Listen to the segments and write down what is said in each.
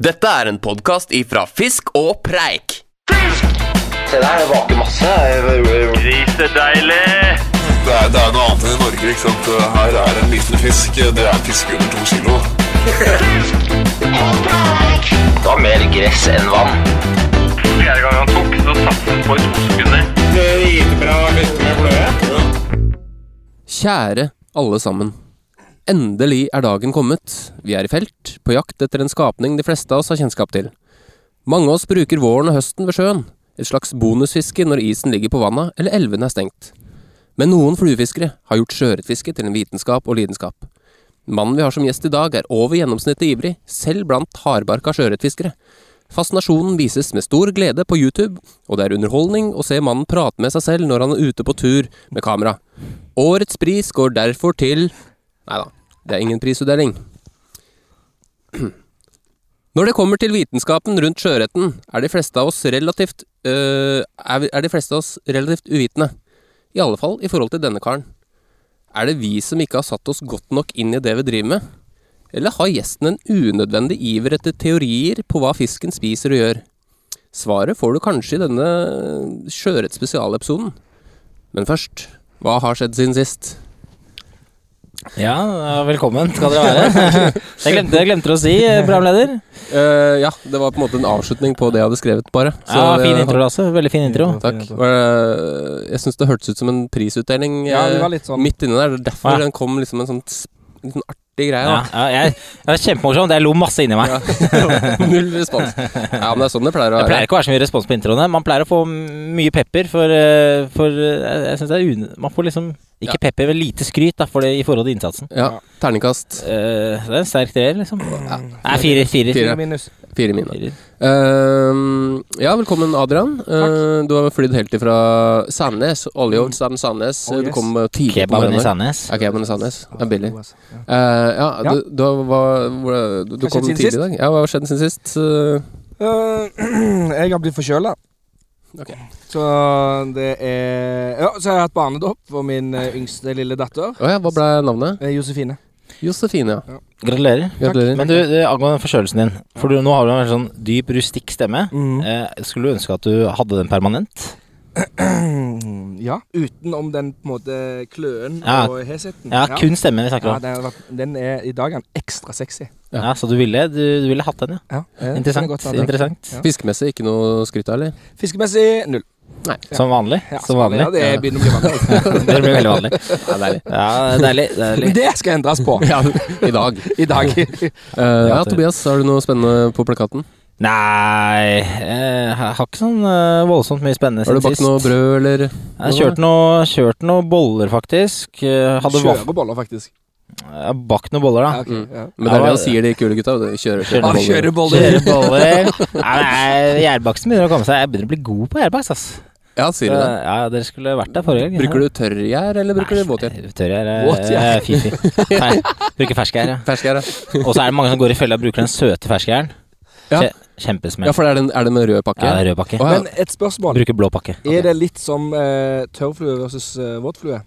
Dette er en podkast ifra Fisk og Preik. Fisk! Se der, det vaker masse. Grisedeilig! Det er, det er noe annet enn i Norge. ikke sant? Her er en liten fisk. Det er en fisk under to kilo. Det var mer gress enn vann. Fjerde gang han tok, så satt han på i to sekunder. Kjære alle sammen. Endelig er dagen kommet. Vi er i felt, på jakt etter en skapning de fleste av oss har kjennskap til. Mange av oss bruker våren og høsten ved sjøen, et slags bonusfiske når isen ligger på vannet eller elvene er stengt. Men noen fluefiskere har gjort sjøørretfiske til en vitenskap og lidenskap. Mannen vi har som gjest i dag er over gjennomsnittet ivrig, selv blant hardbarka sjøørretfiskere. Fascinasjonen vises med stor glede på YouTube, og det er underholdning å se mannen prate med seg selv når han er ute på tur med kamera. Årets pris går derfor til Nei da, det er ingen prisutdeling. Når det kommer til vitenskapen rundt sjøørreten, er øh, er, de fleste av oss relativt uvitende. I alle fall i forhold til denne karen. Er det vi som ikke har satt oss godt nok inn i det vi driver med? Eller har gjesten en unødvendig iver etter teorier på hva fisken spiser og gjør? Svaret får du kanskje i denne sjøørretspesialepisoden. Men først, hva har skjedd siden sist? Ja, velkommen skal dere være. Jeg glemte, jeg glemte å si, eh, programleder. Uh, ja, det var på en måte en avslutning på det jeg hadde skrevet, bare. Så Ja, det- Fin intro, Lasse. Veldig fin intro. Takk. Jeg syns det hørtes ut som en prisutdeling Ja, det eh, var litt sånn. midt inni der. Er Derfor Ja. den kom liksom en sånn, en sånn artig greie. Ja, Da. ja, jeg, det var kjempemorsomt. Jeg lo masse inni meg. Ja. Null respons. Ja, men det er sånn det pleier å være. Det pleier ikke å være så mye respons på introene. Man pleier å få mye pepper for, for eh, Jeg synes det er un... Man får liksom ikke pepper, men lite skryt da, for det, i forhold til innsatsen. Ja, Terningkast Uh, det er en sterk treer, liksom. Nei, fire. Fire, Fire. minus. fire minus. Eh, ja, velkommen, Adrian. Uh, du har flydd helt ifra Sandnes. Oljeoldsand Sandnes. Oh, Du yes. kom eh, tidlig på Kebaben i. Sandnes. Ja, kebaben i Sandnes. Det er billig. Altså, ja. Eh, ja, Ja. Du, du, var, hvor- du, du kom tidlig i dag. Ja, hva har skjedd siden sist? Jeg har blitt forkjøla. Ok. Så det er Ja, så har jeg hatt barnedåp for min eh, yngste lille datter. Oh, ja, hva ble navnet? eh, Josefine. Josefine, ja. Gratulerer. Gratulerer. Men du, det- angående forkjølelsen din. For du, nå har du en sånn dyp, rustikk stemme. Mm. Eh, skulle du ønske at du hadde den permanent? ja. Utenom den på en måte kløen Ja. og hesheten. Ja, kun stemmen vi snakker Ja, om. den, har den er i dag er den ekstra sexy. Ja. Ja, Så du ville, du, du ville hatt den, ja. Ja, eh, Interessant. kan jeg godt det. Interessant. Ja. Fiskemessig ikke noe skryt av, eller? Fiskemessig null. Som vanlig. Ja, Som vanlig. Ja, det begynner å bli vanlig. Det blir veldig vanlig. Ja, deilig. Ja, deilig. deilig. Men det skal endres på Ja, i dag. i dag. Eh, ja, Tobias, har du noe spennende på plakaten? Nei, jeg har ikke sånn eh, voldsomt mye spennende Har du bakt noe brød, eller? Jeg har kjørt noe, kjørt noe boller, faktisk. Eh, Hadde vaff- Kjøreboller, faktisk. Jeg har bakt noen boller, da. Ja, ok, Mm. ja. Men det er det han sier, de kule gutta. Kjører Kjører Kjører Ah, kjører boller. Kjører boller. Nei, nei, Gjærbaksten begynner å komme seg. Jeg begynner å bli god på gjærbakst, ass. Ja, sier du det. Ja, dere skulle vært der forrige gang. Bruker du tørrgjær, eller bruker du våtgjær? Tørrgjær er er. Nei, Bruker ferskgjær, ja. Ferskgjær, ja. Og så er det mange som går i fella og bruker den søte ferskgjæren. Ja. Kjempesmell. Ja, for er det, en- er det med rød pakke? Ja, det er rød pakke. Men et spørsmål. Bruker blå pakke. Er det litt som eh, tørrflue versus uh, våtflue?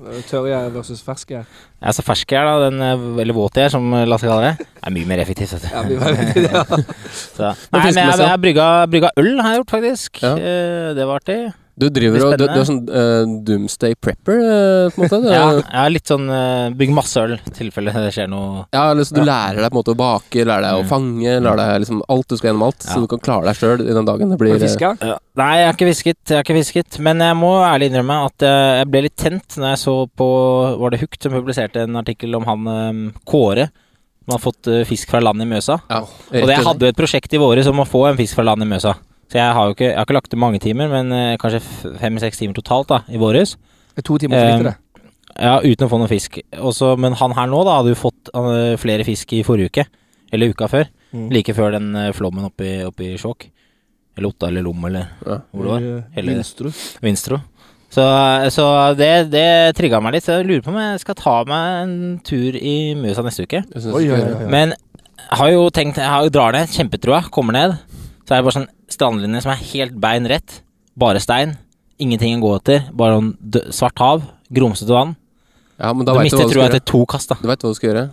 Eh, Tørrgjær versus ferskgjær? Ja, så ferskgjær, da, den, eller våtgjær, som Lasse kaller det, er mye mer effektivt, vet du. Ja, mye mer effektivt, ja. Så. Nei, men jeg, jeg har brygga, brygga øl, har jeg gjort, faktisk. Ja. Eh, det var artig. Du driver og Du, du er sånn uh, doomsday prepper, uh, på en måte? Ja, jeg er litt sånn uh, bygg masse øl, i tilfelle det skjer noe Ja, eller så du lærer deg på en måte å bake, lærer deg å Mm. fange, lærer deg liksom alt du skal gjennom alt, Ja. så du kan klare deg sjøl i den dagen det Har du eh, fiska? Ja. Nei, jeg har ikke hvisket, jeg har ikke hvisket. Men jeg må ærlig innrømme at eh, jeg ble litt tent når jeg så på Var det Hukt som publiserte en artikkel om han um, Kåre som har fått eh, fisk fra land i Mjøsa. Ja, Og det, jeg hadde jo et prosjekt i våre som å få en fisk fra land i Mjøsa. Så jeg har jo ikke, jeg har ikke lagt til mange timer, men eh, kanskje fem-seks timer totalt da, i våres. Det To timer for lite, det. Ja, uten å få noe fisk. Også, men han her nå da hadde jo fått eh, flere fisk i forrige uke. Eller uka før. Mm. Like før den eh, flommen oppe i, oppe i Skjåk. Eller Otta eller Lom eller Ja. hvor det var. Eh, Hele- Vinstrud. Vinstro. Så, så det, det trigga meg litt. Så jeg lurer på om jeg skal ta meg en tur i Mjøsa neste uke. Jeg synes Oi, ikke- oi, oi, oi. Men jeg har jo tenkt Jeg har drar ned, kjempetroa, kommer ned. Så er det bare sånn strandlinje som er helt bein rett. Bare stein. Ingenting å gå etter. Bare sånn svart hav. Grumsete vann. Ja, men da Du mister trua etter to kast, da. Du vet hva du skal gjøre.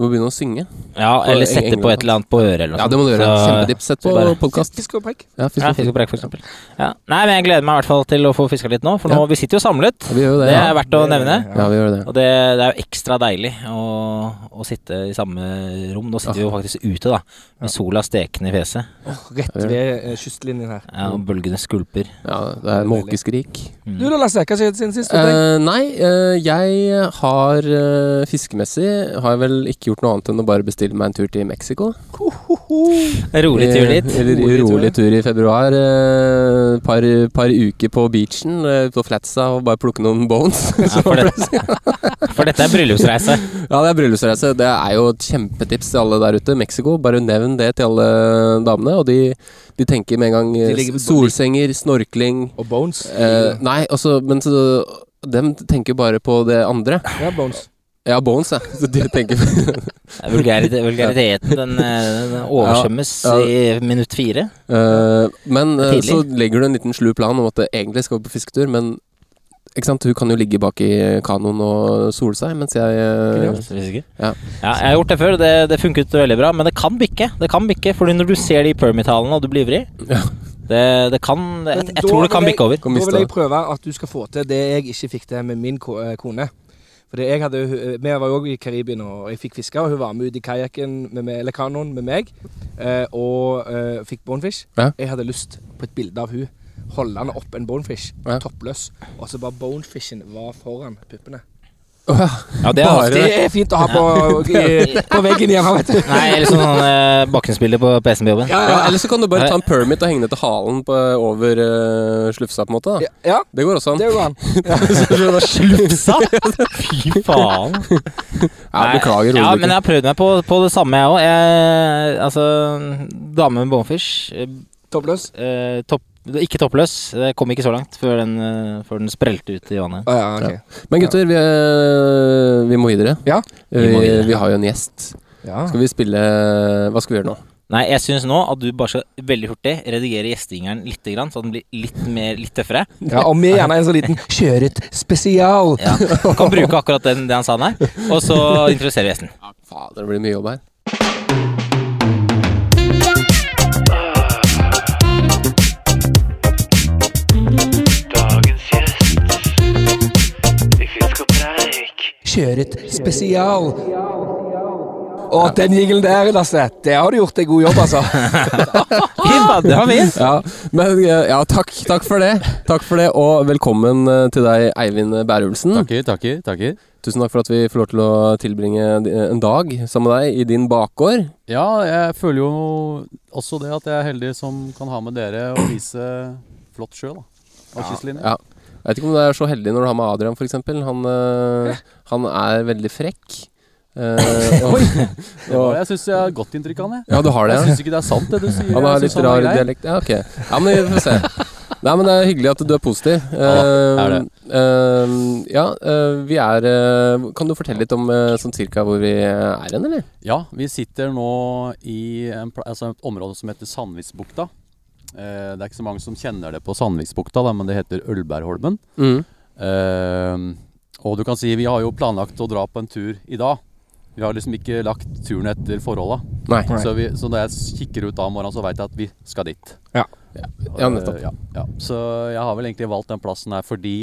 Du må begynne å synge. Ja, eller sette England- på et eller annet på øret eller noe Ja, det må du gjøre. Så- Sett på podkast. Fisk og preik. Ja, fisk Ja, og fisk og preik, for eksempel. Ja. Nei, men jeg gleder meg i hvert fall til å få fiska litt nå, for nå, Ja. vi sitter jo samlet. Ja, vi gjør det, det. Ja, er verdt å nevne. ja vi gjør det. Og det, det er jo ekstra deilig å, å sitte i samme rom. Nå sitter vi jo faktisk ute, da, med sola stekende i fjeset. Rett Ja, vi gjør ved eh, kystlinjen her. Ja, og bølgene skvulper. Ja, det er måkeskrik. Mm. Du da, Lasse. Hva skjedde siden sist? Uh. Eh, nei, uh, jeg har uh, fiskemessig har jeg vel ikke gjort noe annet enn å bare bestille meg en tur til Mexico. Rolig tur dit. Eh, Eller Rolig tur. rolig tur i februar. Et par, par uker på beachen eh, på Flatsa og bare plukke noen bones. Ja, for, det, for dette er bryllupsreise. Ja, det er bryllupsreise. Det er jo et kjempetips til alle der ute. Mexico. Bare nevn det til alle damene, og de, de tenker med en gang eh, solsenger, snorkling Og Bones. eh, Nei, også, men så De tenker bare på det andre. Ja, Bones. Ja, bones, ja. Så det tenker Vulgarite, vulgariteten den, eh, den oversvømmes Ja, ja. i minutt fire. Uh, Men uh, så legger du en liten slu plan om at det egentlig skal på fisketur, men ikke sant? Hun kan jo ligge bak i kanoen og sole seg, mens jeg. Ja. Ja, jeg har gjort det før, det, det funket veldig bra. Men det kan bikke. Det kan bikke, fordi når du ser de permit-tallene og du blir ivrig Ja. det, det kan Jeg, jeg tror det kan bikke over. Da vil jeg prøve at du skal få til det jeg ikke fikk til med min kone. Fordi jeg hadde, eh, Vi var jo òg i Karibien, og jeg fikk fiske. Og hun var med ut i kajakken eller kanoen med meg eh, og eh, fikk bonefish. Ja. Jeg hadde lyst på et bilde av hun holdende opp en bonefish, Ja. toppløs. Og så bare bonefishen var foran puppene. Åh, ja. Ja, det er Bare- Det er fint å ha på, i, på veggen hjemme, vet du. Nei, eller sånn uh, bakgrunnsbilde på PC-en på jobben. Ja, Ja, ja, eller så kan du bare ta en permit og henge ned til halen på, over uh, slufsa, på en måte. da. ja. ja, Det går også an. det går an. Slufsa! Fy faen. Ja, beklager, Ja, men jeg har prøvd meg på, på det samme, jeg òg. Altså, dame med bonefish. eh, Toppløs. eh, topp, ikke toppløs. Det kom ikke så langt før den, eh, før den sprelte ut i vannet. Ah, ja, ok. Men gutter, vi, eh, vi må videre. Ja. Vi, Vi må videre. vi har jo en gjest. Ja. Skal vi spille Hva skal vi gjøre nå? Nei, jeg syns nå at du bare skal veldig hurtig redigere gjestingeren litt, så den blir litt mer litt tøffere. ja, og vi gjerne en sånn liten kjøret spesial. Ja. Kan bruke akkurat den, det han sa der, og så introduserer vi gjesten. Fader, det blir mye jobb her. Kjøret spesial. Og den jingelen der, Lasse, det har du gjort en god jobb, altså. Det har vi. Ja, men eh, ja, takk, takk for det. Takk for det, og velkommen eh, til deg, Eivind Bærulsen. Takker, takker, takker. Tusen takk for at vi får lov til å tilbringe en dag sammen med deg i din bakgård. Ja, jeg føler jo også det at jeg er heldig som kan ha med dere og vise flott sjø, da. Og kystlinje. Ja. Jeg vet ikke om du er så heldig når du har med Adrian, f.eks. Han, eh, han er veldig frekk. Uh, og, og, jeg syns jeg har godt inntrykk av han, jeg. ja, du har det, Jeg ja. syns ikke det er sant, det du sier. Han har litt rar dialekt. Ja, ok. Ja, men vi får se. Nei, men det er hyggelig at du er positiv. Ja, er eh, ja, eh, vi er eh, Kan du fortelle litt om sånn cirka hvor vi er hen, eller? Ja, vi sitter nå i en, altså et område som heter Sandvisbukta. Eh, det er ikke så mange som kjenner det på Sandvisbukta, da, men det heter Ølbergholmen. Mm. Og du kan si vi har jo planlagt å dra på en tur i dag. Vi har liksom ikke lagt turen etter forholda. Nei. Så, vi, så når jeg kikker ut da om morgenen, så veit jeg at vi skal dit. Ja. Ja, nettopp. Eh, ja, ja. Så jeg har vel egentlig valgt den plassen her fordi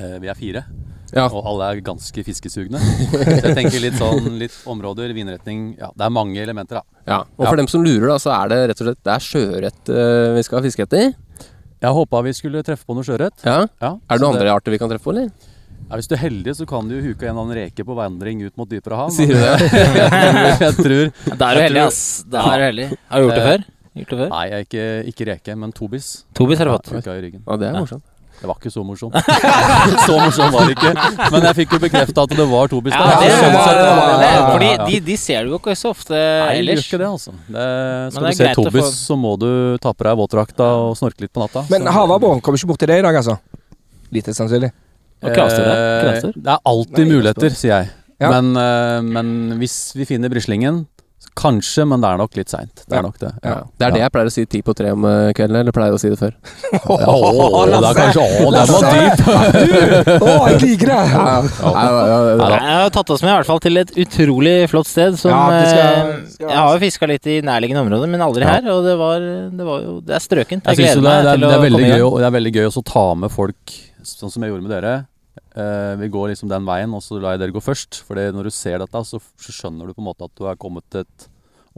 eh, vi er fire. Ja. Og alle er ganske fiskesugne. så jeg tenker litt sånn litt områder, vindretning Ja, det er mange elementer, da. ja. Og for Ja. dem som lurer, da, så er det rett og slett Det er sjøørret uh, vi skal fiske etter. Jeg håpa vi skulle treffe på noe sjøørret. Ja. Ja, Er det noen andre arter vi kan treffe på, eller? Ja, hvis du er heldig, så kan du jo huke en eller annen reke på vandring ut mot dypere hav. Sier du det? jeg tror Da er du heldig, ass. Da er du heldig. Har du gjort det Eh, før? Gjort det før? Nei, jeg er ikke, ikke reke, men tobis. Tobis har du fått. Ja, i ryggen. Ja, det er morsomt. Det var ikke så morsomt. så morsomt var det ikke. Men jeg fikk jo bekrefta at det var tobis Ja, der. Ja, det ja, det Fordi de, de ser du jo ikke så ofte Nei, jeg gjør ikke det, altså. Det, skal det du se tobis, få- så må du ta på deg våtdrakta og snorke litt på natta. Men Havabbor kommer ikke bort til det i dag, altså? Lite sannsynlig. Og da? Eh, Det er alltid Nei, muligheter, sier jeg. Ja. Men, eh, men hvis vi finner brislingen, Kanskje, men det er nok litt seint. Det er nok det. Ja. Det er det jeg pleier å si ti på tre om eh, kvelden, eller pleier å si det før. Å, det er kanskje Å, den var dyp! Å, jeg liker det! Jeg har tatt oss med i hvert fall til et utrolig flott sted. Som, Ja, skal- skal- jeg har jo fiska litt i nærliggende områder, men aldri her. Og det var, det var jo Det er strøkent. Jeg Jeg gleder det, meg det, er, til å komme igjen. det er veldig gøy å ta med folk, sånn som jeg gjorde med dere. Uh, vi går liksom den veien, og så lar jeg dere gå først. For når du ser dette, så, så skjønner du på en måte at du er kommet til et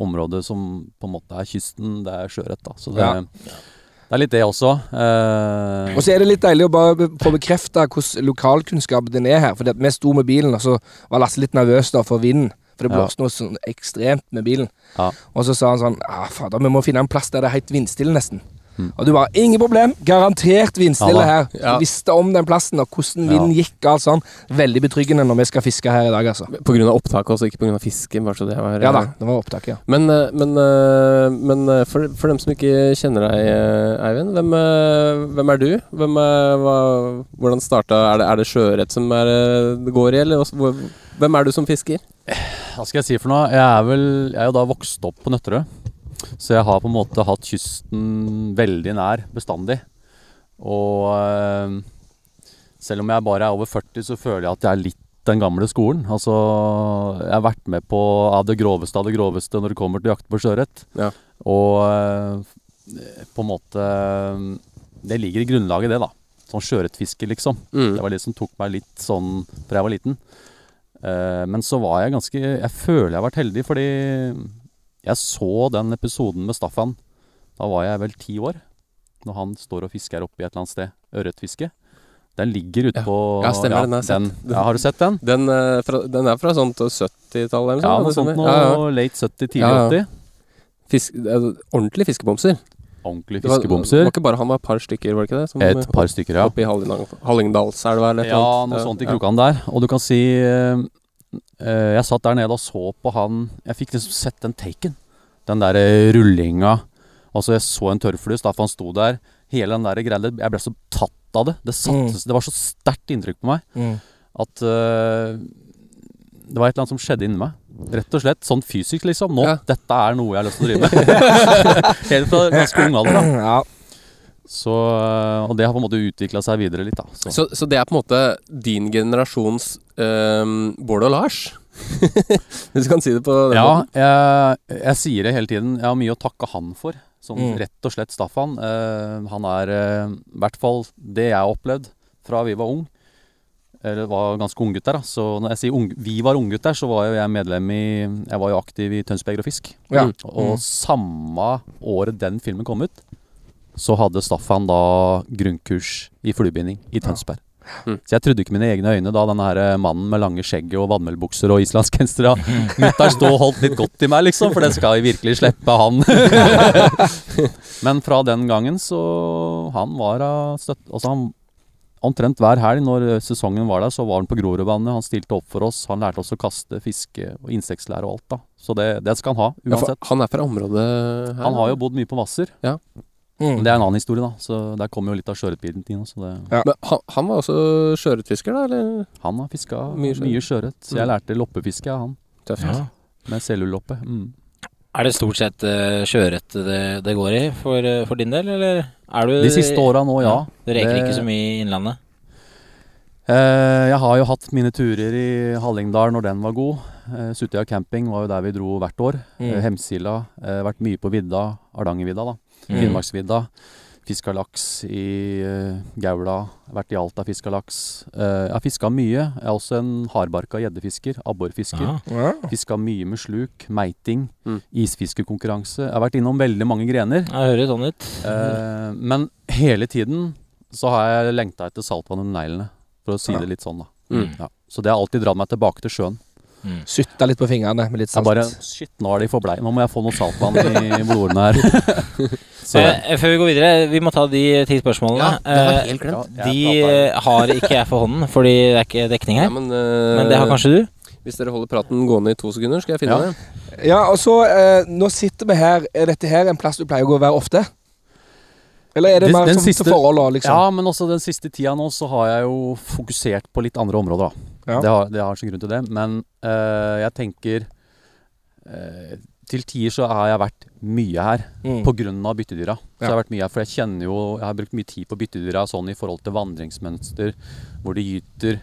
område som på en måte er kysten, det er sjøørret. Så det, Ja. det er litt det også. Uh, Og så er det litt deilig å bare få bekrefta hvordan lokalkunnskapen din er her. Fordi vi sto med bilen, og så var Lasse litt nervøs da for vinden. For det Ja. blåste noe sånn ekstremt med bilen. Ja. Og så sa han sånn ah, Fader, vi må finne en plass der det er helt vindstille, nesten. Mm. Og du bare Ingen problem! Garantert vindstille Ja her. Ja. Visste om den plassen og hvordan Ja. vinden gikk og alt sånn. Veldig betryggende når vi skal fiske her i dag, altså. På grunn av opptaket også, ikke på grunn av fisken. Bare så det var, Ja da, det var opptak, ja. Men, eh, men, eh, men eh, for, for dem som ikke kjenner deg, Eivind. Hvem, hvem er du? Hvem er, hva, hvordan starta Er det, er det sjøørret som er, det går i, eller hvem er du som fisker? Hva skal jeg si for noe? Jeg er vel Jeg er jo da vokst opp på Nøtterøy. Så jeg har på en måte hatt kysten veldig nær bestandig. Og eh, selv om jeg bare er over 40, så føler jeg at jeg er litt den gamle skolen. Altså, jeg har vært med på av det groveste av det groveste når det kommer til jakt på sjøørret. Ja. Og eh, på en måte Det ligger i grunnlaget, det, da. Sånn sjøørretfiske, liksom. Mm. Det var det som tok meg litt sånn fra jeg var liten. Eh, men så var jeg ganske Jeg føler jeg har vært heldig, fordi jeg så den episoden med Staffan. Da var jeg vel ti år. Når han står og fisker oppe i et eller annet sted. Ørretfiske. Den ligger ute Ja. på Ja, stemmer, den har jeg sett. ja, har du sett den? Den, eh, fra, den er fra sånt 70-tallet eller Ja, noe noe sånt? nå. Ja, ja. Late 70, tidlig Ja, ja. 80. Fisk, eh, ordentlige fiskebomser. Ordentlige Det var, ikke bare han, var et par stykker, var det ikke det? Som, Et par stykker, ja. Oppe i Hallingdal- Hallingdalselva eller et Ja, noe sånt i Ja. krokene der. Og du kan si eh, Jeg satt der nede og så på han Jeg fikk liksom sett den taken. Den der eh, rullinga. Altså, jeg så en tørrfluss da for han sto der. Hele den der greia Jeg ble så tatt av det. Det, satte, Mm. det var så sterkt inntrykk på meg Mm. at uh, det var et eller annet som skjedde inni meg. Rett og slett. Sånn fysisk, liksom. Nå, Ja. dette er noe jeg har lyst til å drive med. Helt fra ganske ung alder. da Ja. Så, eh, Og det har på en måte utvikla seg videre litt. da så. Så, så det er på en måte din generasjons ehm, Bård og Lars? Hvis du kan si det på den Ja, måten. jeg, jeg sier det hele tiden. Jeg har mye å takke han for. Som Mm. rett og slett Staffan. Uh, han er i i hvert fall det jeg har opplevd fra vi var ung. Eller var ganske unggutter, da. Så når jeg sier ung, vi var unggutter, så var jo jeg medlem i Jeg var jo aktiv i Tønsberg og Fisk. Ja. Mm. Og samme året den filmen kom ut, så hadde Staffan da grunnkurs i fluebinding i Tønsberg. Mm. Så jeg trodde ikke mine egne øyne da denne her eh, mannen med lange skjegget og vannmelbukser og islandsgensere Mutter'n stå og holdt litt godt i meg, liksom, for det skal jeg virkelig slippe han. Men fra den gangen så Han var av støtt... Altså han Omtrent hver helg når sesongen var der, så var han på Grorudvannet. Han stilte opp for oss. Han lærte oss å kaste, fiske og insektlære og alt, da. Så det, det skal han ha, Ja, uansett. han er fra området her? Han har jo bodd mye på Hvasser. Mm. Men det er en annen historie, da. Så der kommer jo litt av sjøørretbiten inn. Så det, Men han, han var også sjøørretfisker, da? Eller? han har fiska Mye sjøørret. Så jeg Mm. lærte loppefiske av han. Tøft. Med celluloppe. Mm. Er det stort sett uh, sjøørret det, det går i for, eh, for din del, eller er du De siste åra nå, ja. Du reker Det- ikke så mye i Innlandet? Uh, jeg har jo hatt mine turer i Hallingdal når den var god. Uh, Sutøya camping var jo der vi dro hvert år. Mm. Uh, Hemsila. Vært mye på vidda. Hardangervidda, da. Mm. Finnmarksvidda. Fiska laks i uh, Gaula. Vært i Alta, fiska laks. Uh, jeg har fiska mye. Jeg er også en hardbarka gjeddefisker. Abborfisker. Ja. Ja. Fiska mye med sluk, meiting, Mm. isfiskekonkurranse. Jeg har vært innom veldig mange grener. Jeg hører sånn ut. Uh, men hele tiden så har jeg lengta etter saltvann under neglene. For å si Ja. det litt sånn, da. Mm. Ja. Så det har alltid dratt meg tilbake til sjøen. Sytta litt på fingrene med litt bare Shit, nå er de for blei. Nå må jeg få noe saltvann i blodårene her. Så Eh, før vi går videre, vi må ta de ti spørsmålene. Ja, det var Eh, helt glemt. Ja, de eh, har ikke jeg for hånden, fordi det er ikke dekning Ja, her. men, eh, Men det har kanskje du? Hvis dere holder praten gående i to sekunder, skal jeg finne Ja. det. Ja, og så eh, Nå sitter vi her. Er dette her en plass du pleier å gå hver ofte? Eller er det mer som siste- forhold, liksom? Ja, men også den siste tida nå så har jeg jo fokusert på litt andre områder, da. Ja. Det, har, det har sin grunn til det. Men eh, jeg tenker eh, til tider så har jeg vært mye her Mm. av byttedyra. Så Ja. jeg har vært mye her, For jeg kjenner jo Jeg har brukt mye tid på byttedyra sånn i forhold til vandringsmønster, hvor de gyter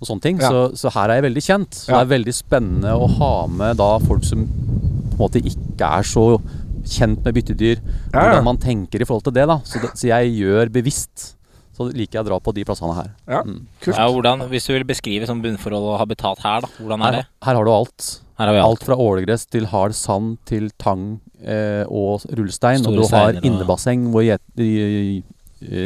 og sånne ting. Ja. Så, så her er jeg veldig kjent. Så Ja. det er veldig spennende å ha med da folk som på en måte ikke er så kjent med byttedyr. Hvordan man tenker i forhold til det. da Så, det, så jeg gjør bevisst. Så liker jeg å dra på de plassene her. Ja, Mm. kult. Ja, hvordan, hvis du vil beskrive sånn bunnforhold og habitat her, da. Hvordan er Her, det? her har du alt. Her har vi alt. Alt fra ålegress til hard sand til tang eh, og rullestein. Store og du har innebasseng hvor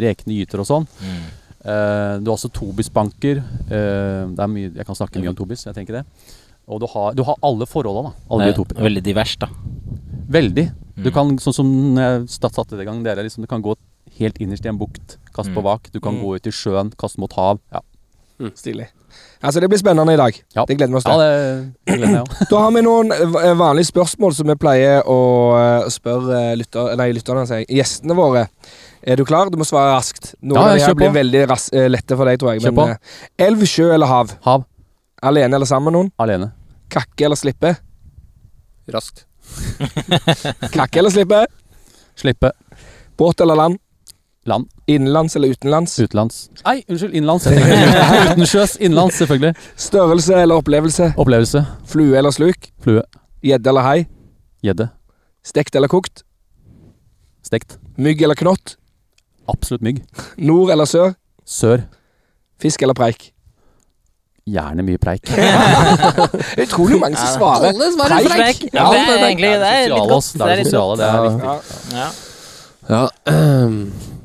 rekene gyter og sånn. Mm. Eh, du har også tobisbanker. Eh, det er mye, jeg kan snakke mye om tobis, jeg tenker det. Og du har, du har alle forholda, da. Alle Det er veldig divers, da. Veldig. Du Mm. kan, sånn som jeg satte det i gang, dere, liksom, du kan gå helt innerst i en bukt, Kast på Mm. vak. Du kan Mm. gå ut i sjøen, kaste mot hav. Ja, Stilig. Altså, det blir spennende i dag. Ja. Det gleder vi oss til. Ja, det gleder jeg. Da har vi noen eh, vanlige spørsmål som vi pleier å eh, spørre eh, lytter, nei, lytterne, altså, gjestene våre. Er du klar? Du må svare raskt. Noen Ja, av de her blir veldig ras eh, lette for deg, tror jeg. Kjør Men, på. eh, elv, sjø eller hav? Hav. Alene eller sammen med noen? Alene. Kakke eller slippe? Raskt. Kakke eller slippe? Slippe. Båt eller land? Land. Innenlands eller utenlands? Utenlands. Nei, unnskyld. Innenlands. Utensjøs. Innenlands, selvfølgelig. Størrelse eller opplevelse? Opplevelse. Flue eller sluk? Flue. Gjedde eller hai? Gjedde. Stekt eller kokt? Stekt. Mygg eller knott? Absolutt mygg. Nord eller sør? Sør. Fisk eller preik? Gjerne mye preik. Utrolig mange som svarer. Alle svarer Preik. preik! Ja, det er egentlig det er litt godt. Det er det sosiale. Det er viktig. Ja. Ja. Ja,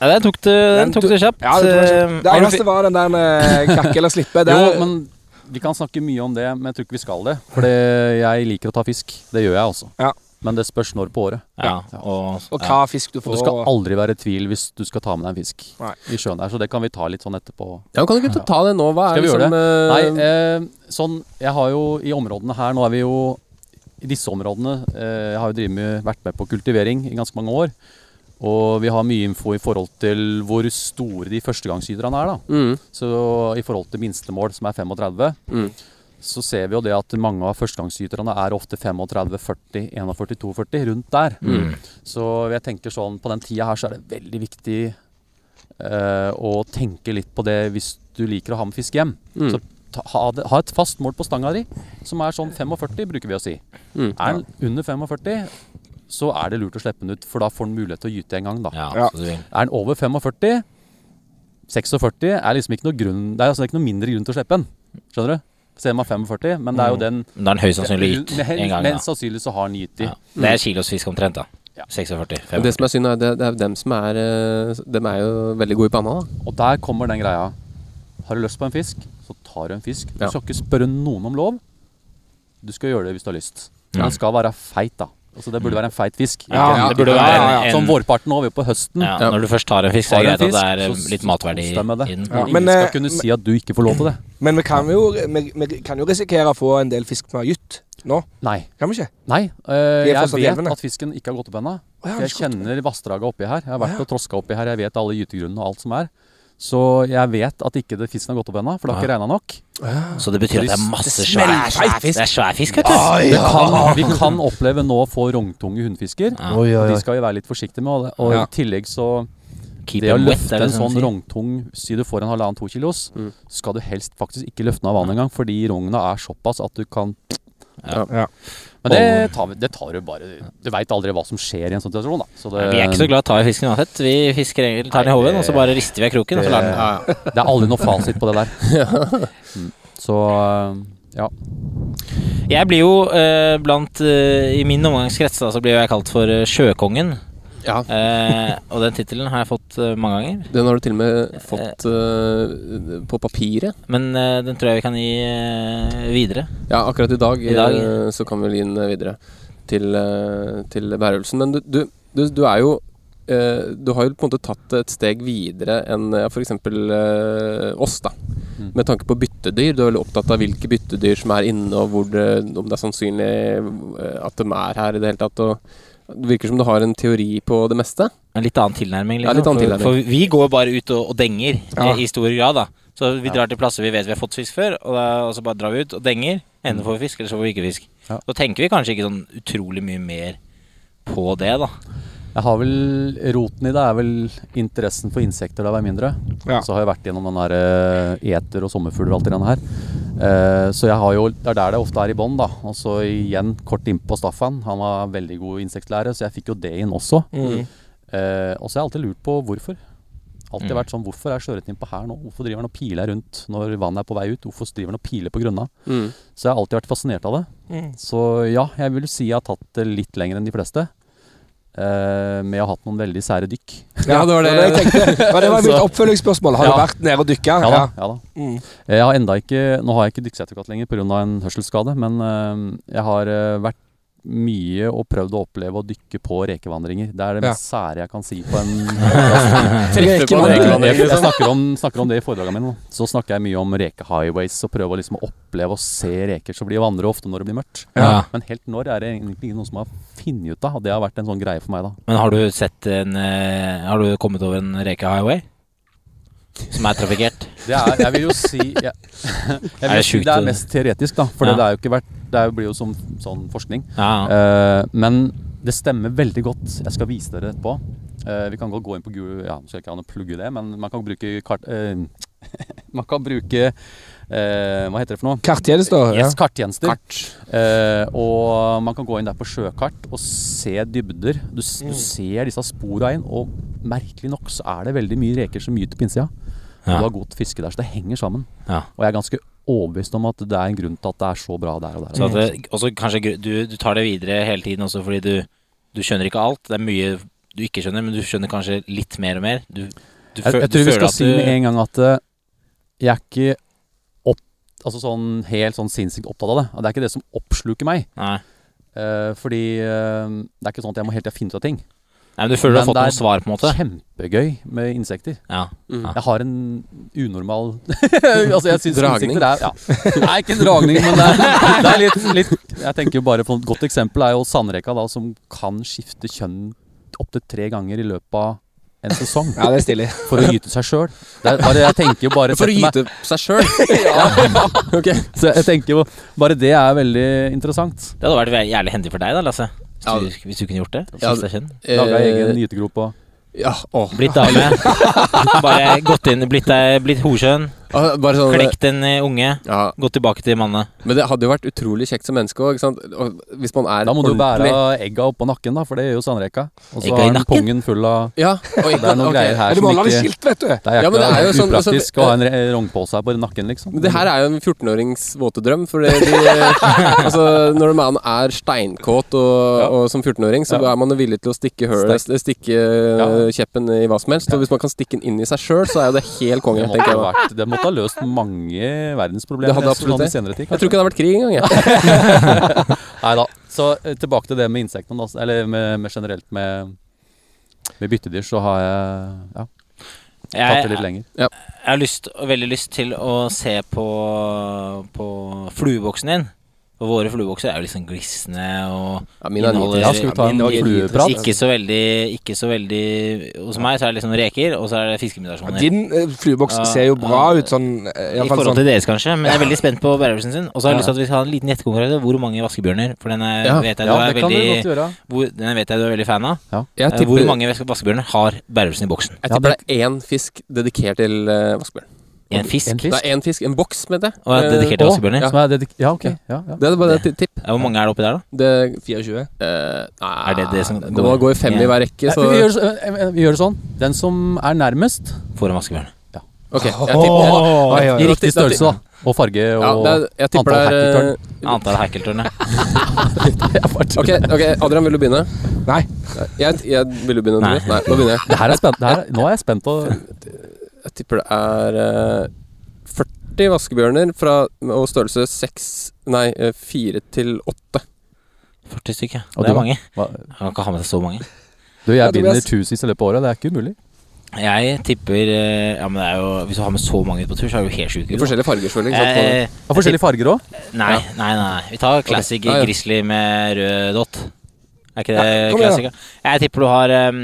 Ja, den tok du, den tok du kjapt. Ja, det, jeg Eh, det eneste var den der med kakke eller slippe. Det, Jo, men vi kan snakke mye om det, men jeg tror ikke vi skal det. For jeg liker å ta fisk. Det gjør jeg også. Ja. Men det spørs når på året. Ja, og, og hva fisk du Og får. du skal aldri være i tvil hvis du skal ta med deg en fisk Nei. i sjøen der, Så det kan vi ta litt sånn etterpå. ja, kan du ikke ta det nå? Hva er Skal vi det gjøre som eh, Nei, eh, sånn Jeg har jo i områdene her Nå er vi jo i disse områdene eh, Jeg har jo med, vært med på kultivering i ganske mange år. Og vi har mye info i forhold til hvor store de førstegangsskyterne er. da mm, Så i forhold til minstemål, som er 35, Mm. så ser vi jo det at mange av førstegangsskyterne er ofte 35, 40, 41, 42, rundt der. Mm. Så jeg tenker sånn, på den tida her så er det veldig viktig eh, å tenke litt på det hvis du liker å ha med fisk hjem. Mm. Så ta, ha, det, ha et fast mål på stanga di, som er sånn 45, bruker vi å si. Mm. Er den under 45, så er det lurt å slippe den ut, for da får den mulighet til å gyte en gang, da. Ja. Er den over 45 46 er liksom ikke noe grunn Det er altså ikke noe mindre grunn til å slippe den. Skjønner du? Ser man 45, men det er jo den Da er den høyst sannsynlig gitt en gang. Mest sannsynlig så har den gitt i. Ja. Det er kilosfisk omtrent, da. Ja. 46, 45. Det som er synd, er det, det er dem som er De Dem er jo veldig gode i panna, da. Og der kommer den greia. Har du lyst på en fisk, så tar du en fisk. Du Ja. skal ikke spørre noen om lov. Du skal gjøre det hvis du har lyst. Den skal være feit, da. Altså Det burde være en feit fisk. Ja, en- det burde være en- en- Som vårparten nå, vi er på høsten. Ja, Ja. Når du først tar en fisk, så er det greit at det er eh, så- litt matverdi i den. Ja, Ingen skal kunne kunne si at du ikke får lov til det. Men vi kan jo, vi, vi kan jo risikere å få en del fisk med har gytt nå. Nei. Kan vi ikke? Nei, er jeg vet levende. at fisken ikke har gått opp ennå. Ja, jeg kjenner vassdraget oppi her. Jeg har vært ja. og troska oppi her. Jeg vet alle gytegrunnene og alt som er. Så jeg vet at ikke det fisken har gått opp ennå, for det har ikke regna nok. Så det betyr at det er masse Det svær, fisk? det er svær fisk, vet du. Det kan, vi kan oppleve nå å få rogntunge hunnfisker. Ja. Og de skal vi være litt forsiktige med. Og, og Ja. i tillegg så Keep Det å løfte en sånn rogntung Si du får en halvannen-to kilos, Mm. skal du helst faktisk ikke løfte den av vannet engang, fordi rogna er såpass at du kan Ja. Ja. Men det tar, det tar du bare Du veit aldri hva som skjer i en sånn situasjon, da. Så det, Vi er ikke så glad i å ta i fisken uansett. Vi fisker egentlig, tar den i hoven, og så bare rister vi av kroken, og så lar den Det er aldri noe fasit på det der. Mm. Så øh, ja. Jeg blir jo eh, blant eh, I min omgangskrets da, så blir jeg kalt for eh, Sjøkongen. Ja, Eh, og den tittelen har jeg fått eh, mange ganger. Den har du til og med fått eh, på papiret. Men eh, den tror jeg vi kan gi eh, videre. Ja, akkurat i dag, I dag. eh, så kan vi gi den videre til, eh, til værøvelsen. Men du, du, du, du er jo eh, Du har jo på en måte tatt et steg videre enn ja, f.eks. Uh, oss, da. Mm. Med tanke på byttedyr. Du er veldig opptatt av hvilke byttedyr som er inne, og hvor det, om det er sannsynlig eh, at de er her i det hele tatt. Og det virker som du har en teori på det meste. En litt annen tilnærming. Ja, Liksom. litt annen tilnærming. for vi går bare ut og, og denger Ja. i, i stor grad, da. Så vi drar til plasser vi vet vi har fått fisk før, og, da, og så bare drar vi ut og denger. Enten får vi fisk, eller så får vi ikke fisk. Ja. Så tenker vi kanskje ikke sånn utrolig mye mer på det, da. Jeg har vel, Roten i det er vel interessen for insekter da jeg var mindre. Ja. Så har jeg vært gjennom den der eh, eter og sommerfugler og alt det der her. Eh, så jeg har jo, det er der det ofte er i bånn. da. Og så igjen kort innpå Staffan. Han var veldig god insektlærer, så jeg fikk jo det inn også. Mm. Uh, og så har jeg alltid lurt på hvorfor. Alltid Mm. vært sånn, Hvorfor er sjøørreten innpå her nå? Hvorfor driver han og piler rundt når vannet er på vei ut? Hvorfor driver han og piler på grunna? Mm. Så jeg har alltid vært fascinert av det. Mm. Så ja, jeg vil si jeg har tatt det litt lenger enn de fleste. Eh, med å ha hatt noen veldig sære dykk. Ja, det var det. jeg tenkte. Ja, det var mitt oppfølgingsspørsmål. Har du vært nede og dykka? Ja da. ja da. Mm. Jeg har enda ikke, Nå har jeg ikke dykkesertifikat lenger pga. en hørselsskade, men uh, jeg har uh, vært mye og prøvd å oppleve å dykke på rekevandringer. Det er det Ja. mest sære jeg kan si på en Rekevandring. rekevandring, Jeg, jeg liksom. snakker, om, snakker om det i foredragene mine. Så snakker jeg mye om rekehighways og prøver liksom å oppleve og se reker Så blir vandre ofte når det blir mørkt. Ja. Men helt når er det egentlig ingen som har funnet ut av, det har vært en sånn greie for meg, da. Men har du sett en eh, Har du kommet over en reke highway? Som er trafikkert? Det er, jeg vil jo si Jeg, jeg Er det si sjukt, det er mest teoretisk, da. For Ja. det er jo ikke vært Det er, blir jo som sånn forskning. Ja. Uh, men det stemmer veldig godt. Jeg skal vise dere etterpå. Uh, vi kan godt gå inn på Google Ja, skal jeg ikke ha noe plugge det, men man kan bruke kart... Uh, man kan bruke eh, Hva heter det for noe? Karttjenester? Yes, karttjenester. Eh, og man kan gå inn der på sjøkart og se dybder. Du, Mm. du ser disse spora inn, og merkelig nok så er det veldig mye reker som gyter på innsida. Og Ja. du har godt fiske der, så det henger sammen. Ja. Og jeg er ganske overbevist om at det er en grunn til at det er så bra der og der. Så at det, også kanskje du, du tar det videre hele tiden også fordi du, du skjønner ikke alt. Det er mye du ikke skjønner, men du skjønner kanskje litt mer og mer. Du, du, Jeg, jeg du tror vi skal si med en gang at eh, jeg er ikke opp, altså sånn helt sånn sinnssykt opptatt av det. Og Det er ikke det som oppsluker meg. Nei. Uh, fordi uh, det er ikke sånn at jeg må helt tida finne ut av ting. Nei, men du føler du har fått noen svar, på en måte? Kjempegøy med insekter. Ja. Mm. Jeg har en unormal Altså jeg insekter er ja. Nei, ikke en dragning, men det er, det er litt, litt Jeg tenker jo bare på Et godt eksempel er jo sandreka, da, som kan skifte kjønn opptil tre ganger i løpet av en sesong. ja, det er. For å gyte seg sjøl. Jeg tenker jo bare For å meg- gyte seg sjøl? Ok. Så jeg tenker jo Bare det er veldig interessant. Det hadde vært jævlig hendig for deg, da, Lasse. Hvis, Ja. du, hvis du kunne gjort det. Ja, Skifte. Laga Eh, egen gytegrop og Ja. Blitt dame. Bare gått inn, blitt, deg- blitt horskjønn. Bare sånn Klekt en eh, unge. ja, gå tilbake til mannen. Men det hadde jo vært utrolig kjekt som menneske òg. Og Hvis man er Da må du bære ordentlig- egga oppå nakken, da, for det gjør jo sandreka. Og så er har den pungen full av Ja, og Det er noen okay. greier her som ikke skilt, vet du. Det er Ja, det er jo sånn- altså, å ha en rognpose her på nakken, liksom. Men det her er jo en 14-årings våte drøm. For det, de, altså, når man er steinkåt og, Ja. og som 14-åring, så Ja. er man villig til å stikke, hølet, stikke Ja. kjeppen i hva som helst. Og hvis man kan stikke den inn i seg sjøl, så er jo det helt konge. Det måtte, jeg måtte ha løst mange verdensproblemer Det hadde absolutt det. senere tid. Jeg tror ikke det hadde vært krig engang. jeg. Nei da. Så eh, tilbake til det med insektene, da. Eller med, med generelt med, med byttedyr, så har jeg ja, tatt det litt Jeg, lenger. jeg har lyst, veldig lyst til å se på, på flueboksen din. Og våre fluebokser er jo liksom glisne og Ja, min er Inneholder- Ja, skal vi ta en flueprat? ikke så veldig Ikke så veldig Hos meg så er det liksom reker, og så er det fiskeinvitasjoner. Din flueboks Ja, ser jo bra ja. ut sånn eh, i I forhold sånn. til deres, kanskje. Men jeg er veldig spent på bærelsen sin. Og så har jeg Ja. lyst til at vi skal ha en liten gjettekonkurranse. Hvor mange vaskebjørner? For den er, Ja. vet jeg du Ja, er veldig hvor, Den vet jeg du er veldig fan av. Jeg Eh, Hvor mange vaskebjørner har bærelsen i boksen? jeg tipper det er én fisk dedikert til uh, vaskebjørn. En fisk? En Det er én fisk, en boks, mener jeg. Og er dedikert til Eh. Ja. Er dedik ja, ok. Ja, ja. Det er bare et tipp. Ja, Hvor mange er det oppi der, da? Det, 24. Uh, nei, Er det det som går? det må gå i fem i hver rekke, Nei, så vi, gjør, det så- eh, eh, vi gjør det sånn. Den som er nærmest, Får en vaskebjørn. Ok, jeg tipper oi, i riktig størrelse, da. Og farge og ja, er, Jeg tipper antall er eh, Antall hekkeltørn, ja. Ok, ok, Adrian, vil du begynne? Nei. Jeg, jeg Vil du begynne? Nei. Nei. Nei, nå begynner jeg. Det her er spent, det her, nå er jeg spent på Jeg tipper det er eh, 40 vaskebjørner fra, og størrelse 6 Nei, eh, 4 til 8. 40 stykker. Og Det er mange. hva, Han kan ikke ha med seg så mange. Du, jeg binder vinner tusenvis i løpet av året. Det er ikke umulig. Jeg tipper eh, Ja, men det er jo Hvis du har med så mange ut på tur, så er du helt sjuk. Forskjellige farger, selvfølgelig. ikke sant? Eh, Har forskjellige farger òg. nei, nei, nei. Vi tar classic Ja, ja. grizzly med rød dott. Er ikke det Ja, classic? Jeg tipper du har um,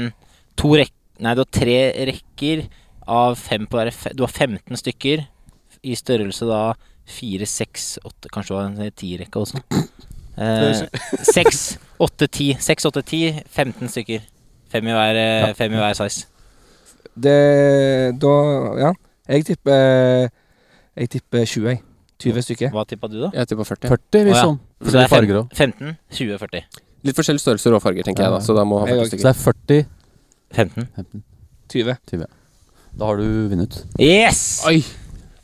to rekker Nei, du har tre rekker av fem på hver Du har 15 stykker i størrelse da fire, seks, åtte Kanskje det var en tirekke også. Eh, Seks, åtte, ti. Seks, åtte, ti. 15 stykker. Fem i hver, ja. fem i hver size. Det Da Ja. Jeg tipper Jeg tipper 20, jeg. 20 stykker. Hva tippa du, da? Jeg tipper 40. 40, Å, ja. liksom. Så det er farger òg. 15, 20, 40. Litt forskjellige størrelser og farger, tenker jeg da. Så da må ha 40 stykker. Så det er 40. 15. 20 20. Da har du vunnet. Yes! Oi!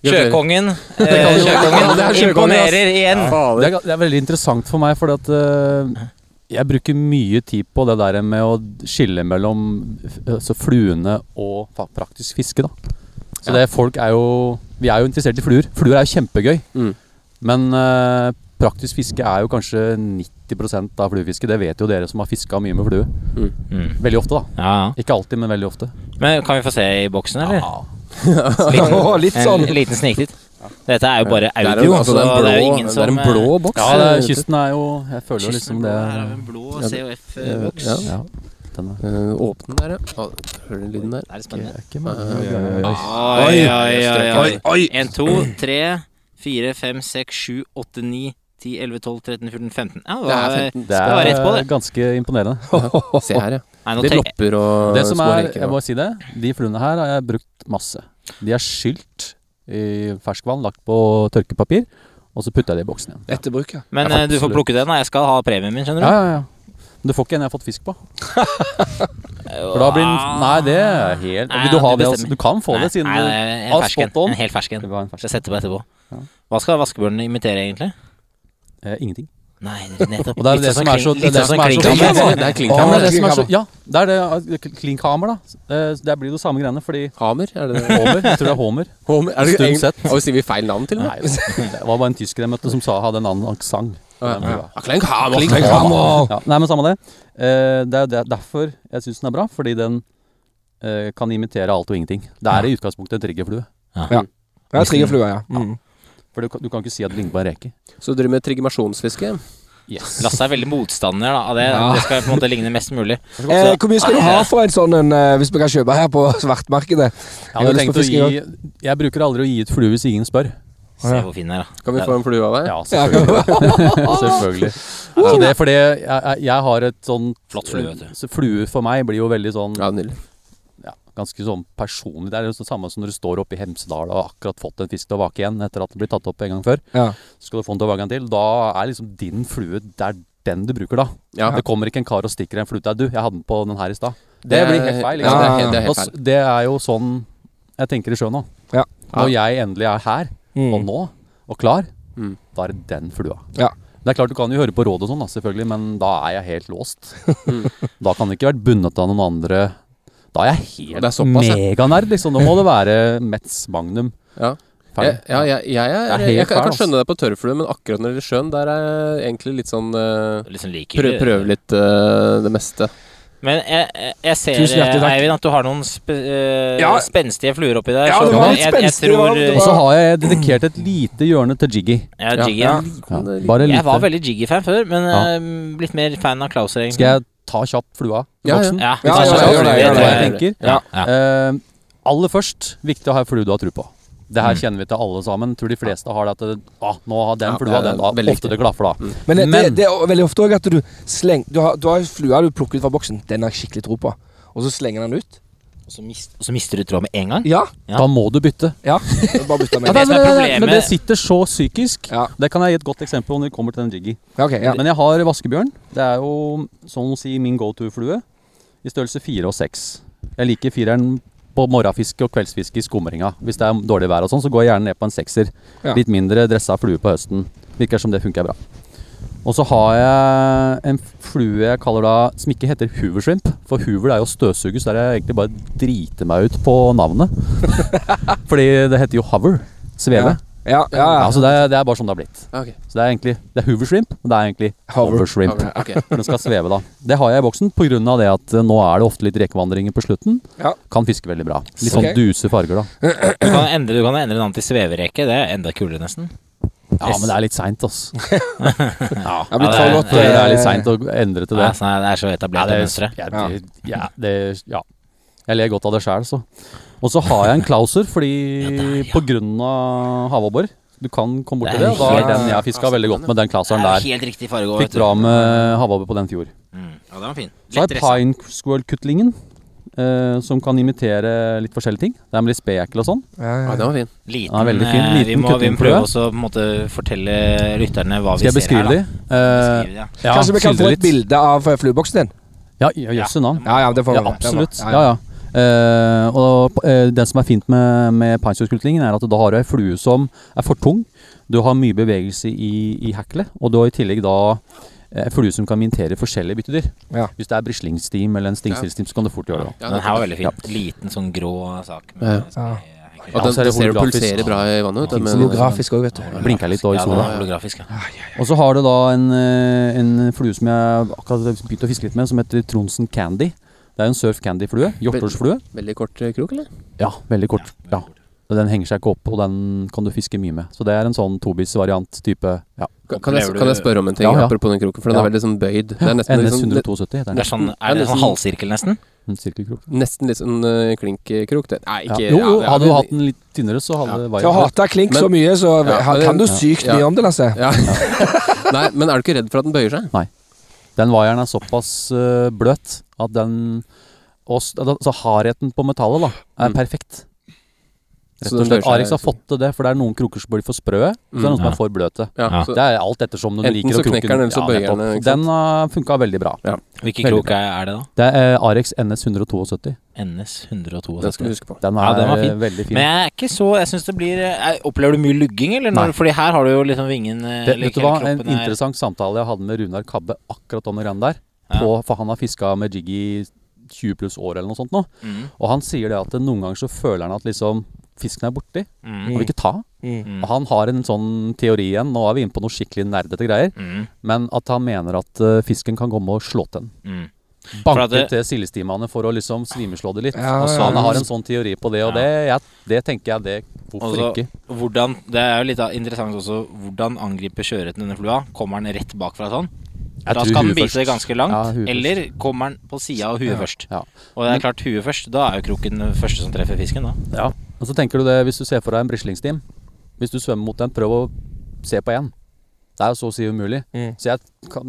Sjøkongen. Eh, sjøkongen er imponerer igjen. Det er, det er veldig interessant for meg, fordi at uh, jeg bruker mye tid på det der med å skille mellom altså fluene og praktisk fiske. da. Så det folk er jo Vi er jo interessert i fluer. Fluer er jo kjempegøy. Mm. Men uh, praktisk fiske er jo kanskje 90 av fluefiske. Det vet jo dere som har fiska mye med flue. Mm. Veldig ofte, da. Ja, ja. Ikke alltid, men veldig ofte. Men kan vi få se i boksen, eller? Ja, litt sånn. En liten sniktitt. Dette er jo bare Det er, audio, en, altså, det er en det er jo ingen det er en blå boks. Ja, er, eh, kysten er jo Jeg føler jo liksom er det blå, Her vi en blå COF-boks. ja. Ja, den er Eh, åpne der, ja. Hører du lyden der? Det er spennende. Oi, oi, oi, oi. Oi, oi, oi, oi. En, to, tre, fire, fem, seks, sju, åtte, ni, ti, elleve, tolv, 13, 14, 15. Ja, det Det er 15. Det er rett på det. ganske imponerende. Se her, ja. Nei, nå lopper og Det som små er, reker. jeg må si det, de fluene her har jeg brukt masse. De er skylt i ferskvann, lagt på tørkepapir, og så putter jeg det i boksen igjen. Etter bruk, ja. Men eh, du får plukke den, da. Jeg skal ha premien min, skjønner du. Ja, ja, ja. Men du får ikke en jeg har fått fisk på. For da blir den Nei, det er helt Nei, Vil du ha det det? Altså, du kan få Nei, det siden nei, du nei, en har fersken. spot on. En helt fersken. Jeg setter på etterpå. Hva skal vaskebjørnen imitere, egentlig? Eh, ingenting. Nei, nettopp. Og det er det sånn som er så- det er klinkhammer. Ja, det er ja, det det Klinkhammer, da. Eh, Det blir jo samme greiene, fordi Hamer? Er det det? Homer, jeg tror det er Homer. Homer? Er det Stund sett. Og sier vi feil navn til og Nei, med? det var bare en tysker jeg møtte som sa hadde en annen aksent. Ja. Ja, nei, men samme det. Eh, det er jo derfor jeg syns den er bra, fordi den eh, kan imitere alt og ingenting. Det er i utgangspunktet en triggerflue. Ja, Det er triggerflue, ja. For du, kan- du kan ikke si at det ligner på en reke. Så du driver med triggermasjonsfiske? Yes. Lasse er veldig motstander da, av det. Ja. Det skal på en måte ligne mest mulig. Eh, hvor mye skal du ha for en sånn en, eh, hvis vi kan kjøpe her på svartmarkedet? Jeg jeg, tenkt å gi Jeg bruker aldri å gi ut flue hvis ingen spør. Se hvor fin den er, da. Kan vi få en flue av deg? Ja, selvfølgelig. selvfølgelig. Så det er fordi jeg, jeg, har et sånn Flott flue, vet du. Så flue for meg blir jo veldig sånn Ja, nydelig. Ja, ganske sånn personlig. Det er jo det samme som når du står oppe i Hemsedal og har akkurat fått en fisk til å vake igjen etter at den blir tatt opp en gang før. Ja. Så skal du få den til å vake en til. Da er liksom din flue Det er den du bruker da. Ja. Det kommer ikke en kar og stikker en flue til deg. Du, jeg hadde den på den her i stad. Det, det, blir helt feil. Ja, Liksom. det er det er helt feil. det er jo sånn jeg tenker i sjøen nå. Ja. Når jeg endelig er her, og Mm. nå, og klar, Mm. da er det den flua. Ja. Det er klart Du kan jo høre på råd og sånn, selvfølgelig, men da er jeg helt låst. Mm. da kan det ikke vært bundet av noen andre Da er jeg helt er meganerd, liksom. Nå må det være Metz Magnum. Ja. Jeg, ja, jeg, jeg, er, er jeg, jeg, kan- jeg kan skjønne det på tørrflue, men akkurat når det gjelder sjøen, der er jeg egentlig litt sånn uh, Litt sånn prø. Prøve litt eh, det meste. Men jeg, jeg- ser, takk. Eivind, at du har noen spe, eh, Ja. spenstige fluer oppi der. Ja, det var litt spenstig, tror Og så har jeg dedikert et lite hjørne til Jiggy. Ja, Jiggy. ja. Ja, bare Jeg var veldig Jiggy-fan før, men Ja. eh, blitt mer fan av Klauser, egentlig. Skal jeg ta kjapt flua i Ja, ja. boksen? Ja, Ja, ja, det, det tror det. jeg. tenker. Ja, ja. Eh, aller først, viktig å ha en flue du har tro på. Det her Mm. kjenner vi til alle sammen. Tror de fleste har det at det, ah, nå har den flua ja, den, er da. Ofte Ofte det klaffer, da. Men, det, Men- det er veldig ofte òg at du slenger Du har, du har flua du plukker ut fra boksen. Den har jeg skikkelig tro på. Og så slenger den ut. Og så mist- og så mister du tråden med en gang. Ja. Ja. Da må du bytte. ja. Bare bytte Ja, med. det er problemet- Men det sitter så psykisk. Ja. Det kan jeg gi et godt eksempel når vi kommer til den Jiggy. Ja, ok, ja. Men jeg har vaskebjørn. Det er jo sånn å si min go to-flue. I størrelse fire og seks. Jeg liker fireren på morgenfiske og kveldsfiske i skumringa. Hvis det er dårlig vær og sånn, så går jeg gjerne ned på en sekser. Ja. Litt mindre dressa flue på høsten. Virker som det funker bra. Og så har jeg en flue jeg kaller da som ikke heter Hoover Shrimp. For Hoover er jo støvsuger, så der er jeg egentlig bare driter meg ut på navnet. Fordi det heter jo Hover. Sveve. Ja, ja, Ja, ja. så det det er bare sånn det har blitt. Okay. Så det er egentlig Det er Hoover Shrimp, men det er egentlig Hover. Hover Shrimp. Ok, ok. For den skal sveve, da. Det har jeg i boksen pga. det at eh, nå er det ofte litt rekevandringer på slutten. Ja. Kan fiske veldig bra. Litt sånn sånn duse farger, da. Du kan endre, du kan endre navn til svevereke. Det er enda kulere, nesten. Ja, men det er litt seint, ass. Ja, Det det er- godt. Det er litt eh, seint å endre til det. Ja, sånn det er så Ja, etablert det, mønstre. ja, det, ja, det, ja. Jeg ler godt av det sjæl, så. Og så har jeg en klauser, fordi på grunn av havabbor Du kan komme bort til det. Og da er den jeg fiska veldig godt med, den klauseren er der. helt riktig farge Fikk bra med havabbor på den fjor. Mm. Ja, den var fin. Så har jeg pine squirrel-kutlingen, eh, som kan imitere litt forskjellige ting. Det er med litt spekel og sånn. Ja, Ja, ja. den var fin. Liten, Ja, veldig fin. eh, Liten vi, må, vi må prøve også på en måte fortelle lytterne hva Skal vi ser her. Skal jeg. Eh, Beskrive de, Uh, ja, Kanskje vi kan få et bilde av eh, flueboksen din? Ja, ja, jøsse navn. Ja, ja, det får vi. Ja, Det absolutt. Ja, ja. Uh, og uh, det som er fint med, med pineskutlingen, er at da har du ei flue som er for tung. Du har mye bevegelse i, i heklet, og du har i tillegg da eh, ei flue som kan mintere forskjellige byttedyr. Ja. Hvis det er brislingstim eller en stingstilstim, så kan du fort gjøre det. Ja, Den her var veldig fin. Ja. Liten sånn grå sak. Med, Ja. Og Ja, den, er ser du pulserer bra i vannet. Ja, Holografisk òg, vet du. Blinker litt da i sola. ja. Og så har du da en, eh, en flue som jeg akkurat har begynt å fiske litt med, som heter Tronsen Candy. Det er en surf candy-flue. Hjortårsflue. Veldig kort eh, krok, eller? Ja, veldig kort. Ja. Og Den henger seg ikke opp, og den kan du fiske mye med. Så det er en sånn tobis-variant type ja. Kan, kan, jeg, kan jeg spørre om en ting Ja, ja. apropos den kroken? For den Ja. er veldig sånn bøyd. Det er nesten, NS sånn, 172 heter Det den. er sånn, er det en sånn halvsirkel, nesten? En sirkelkrok. nesten litt sånn uh, klinkkrok. Nei, ikke Jo, ja, jo, det hadde du hatt den litt tynnere, så hadde det Til å hate klink så mye, så Ja, kan du sykt Ja. mye om det, Lasse. Ja. Nei, men er du ikke redd for at den bøyer seg? Nei. Den vaieren er såpass uh, bløt at den og, altså, Hardheten på metallet da er Mm. perfekt. Rett Så og slett. Arix har fått til det, for det er noen kroker som blir for sprø, så det er noen som er for bløte. Ja, Ja. Det er alt ettersom du liker å kroke knekker den, eller så Ja, bøyer den, Den har funka veldig bra. Hvilken Veldig krok er, det, da? Det er uh, Arix NS 172. NS 172. den skal du huske på. Den er Ja, den var fin. øh, veldig fin. Men jeg er ikke så Jeg synes det blir jeg, Opplever du mye lugging, eller? Når, Nei. fordi her har du jo liksom vingen eh, Det, vet du hva, En kroppen er- interessant samtale jeg hadde med Runar Kabbe akkurat om det greiene der. Ja. På, for han har fiska med jiggy 20 pluss år eller noe sånt nå. Mm, Og han sier det at noen ganger så føler han at liksom fisken er borti. mm, Han vil ikke ta. mm, Og han har en sånn teori igjen, nå er vi inne på noe skikkelig nerdete greier, mm, men at han mener at uh, fisken kan komme og slå til den. mm. Banke det- til sildestimene for å liksom svimeslå det litt. Ja, og så ja, Han har en sånn teori på det, og Ja. det, jeg, det tenker jeg det Hvorfor også, ikke? Hvordan, det er jo litt interessant også Hvordan angriper sjøørreten denne flua? Kommer den rett bakfra sånn? Jeg da skal den bite først. ganske langt. Ja, eller kommer den på sida av huet først? Ja. Og det er klart, huet først, da er jo kroken den første som treffer fisken, da. Og så tenker du det, hvis du ser for deg en brislingstim Hvis du svømmer mot den, prøv å se på én. Det er jo så å si umulig. Mm. Så jeg,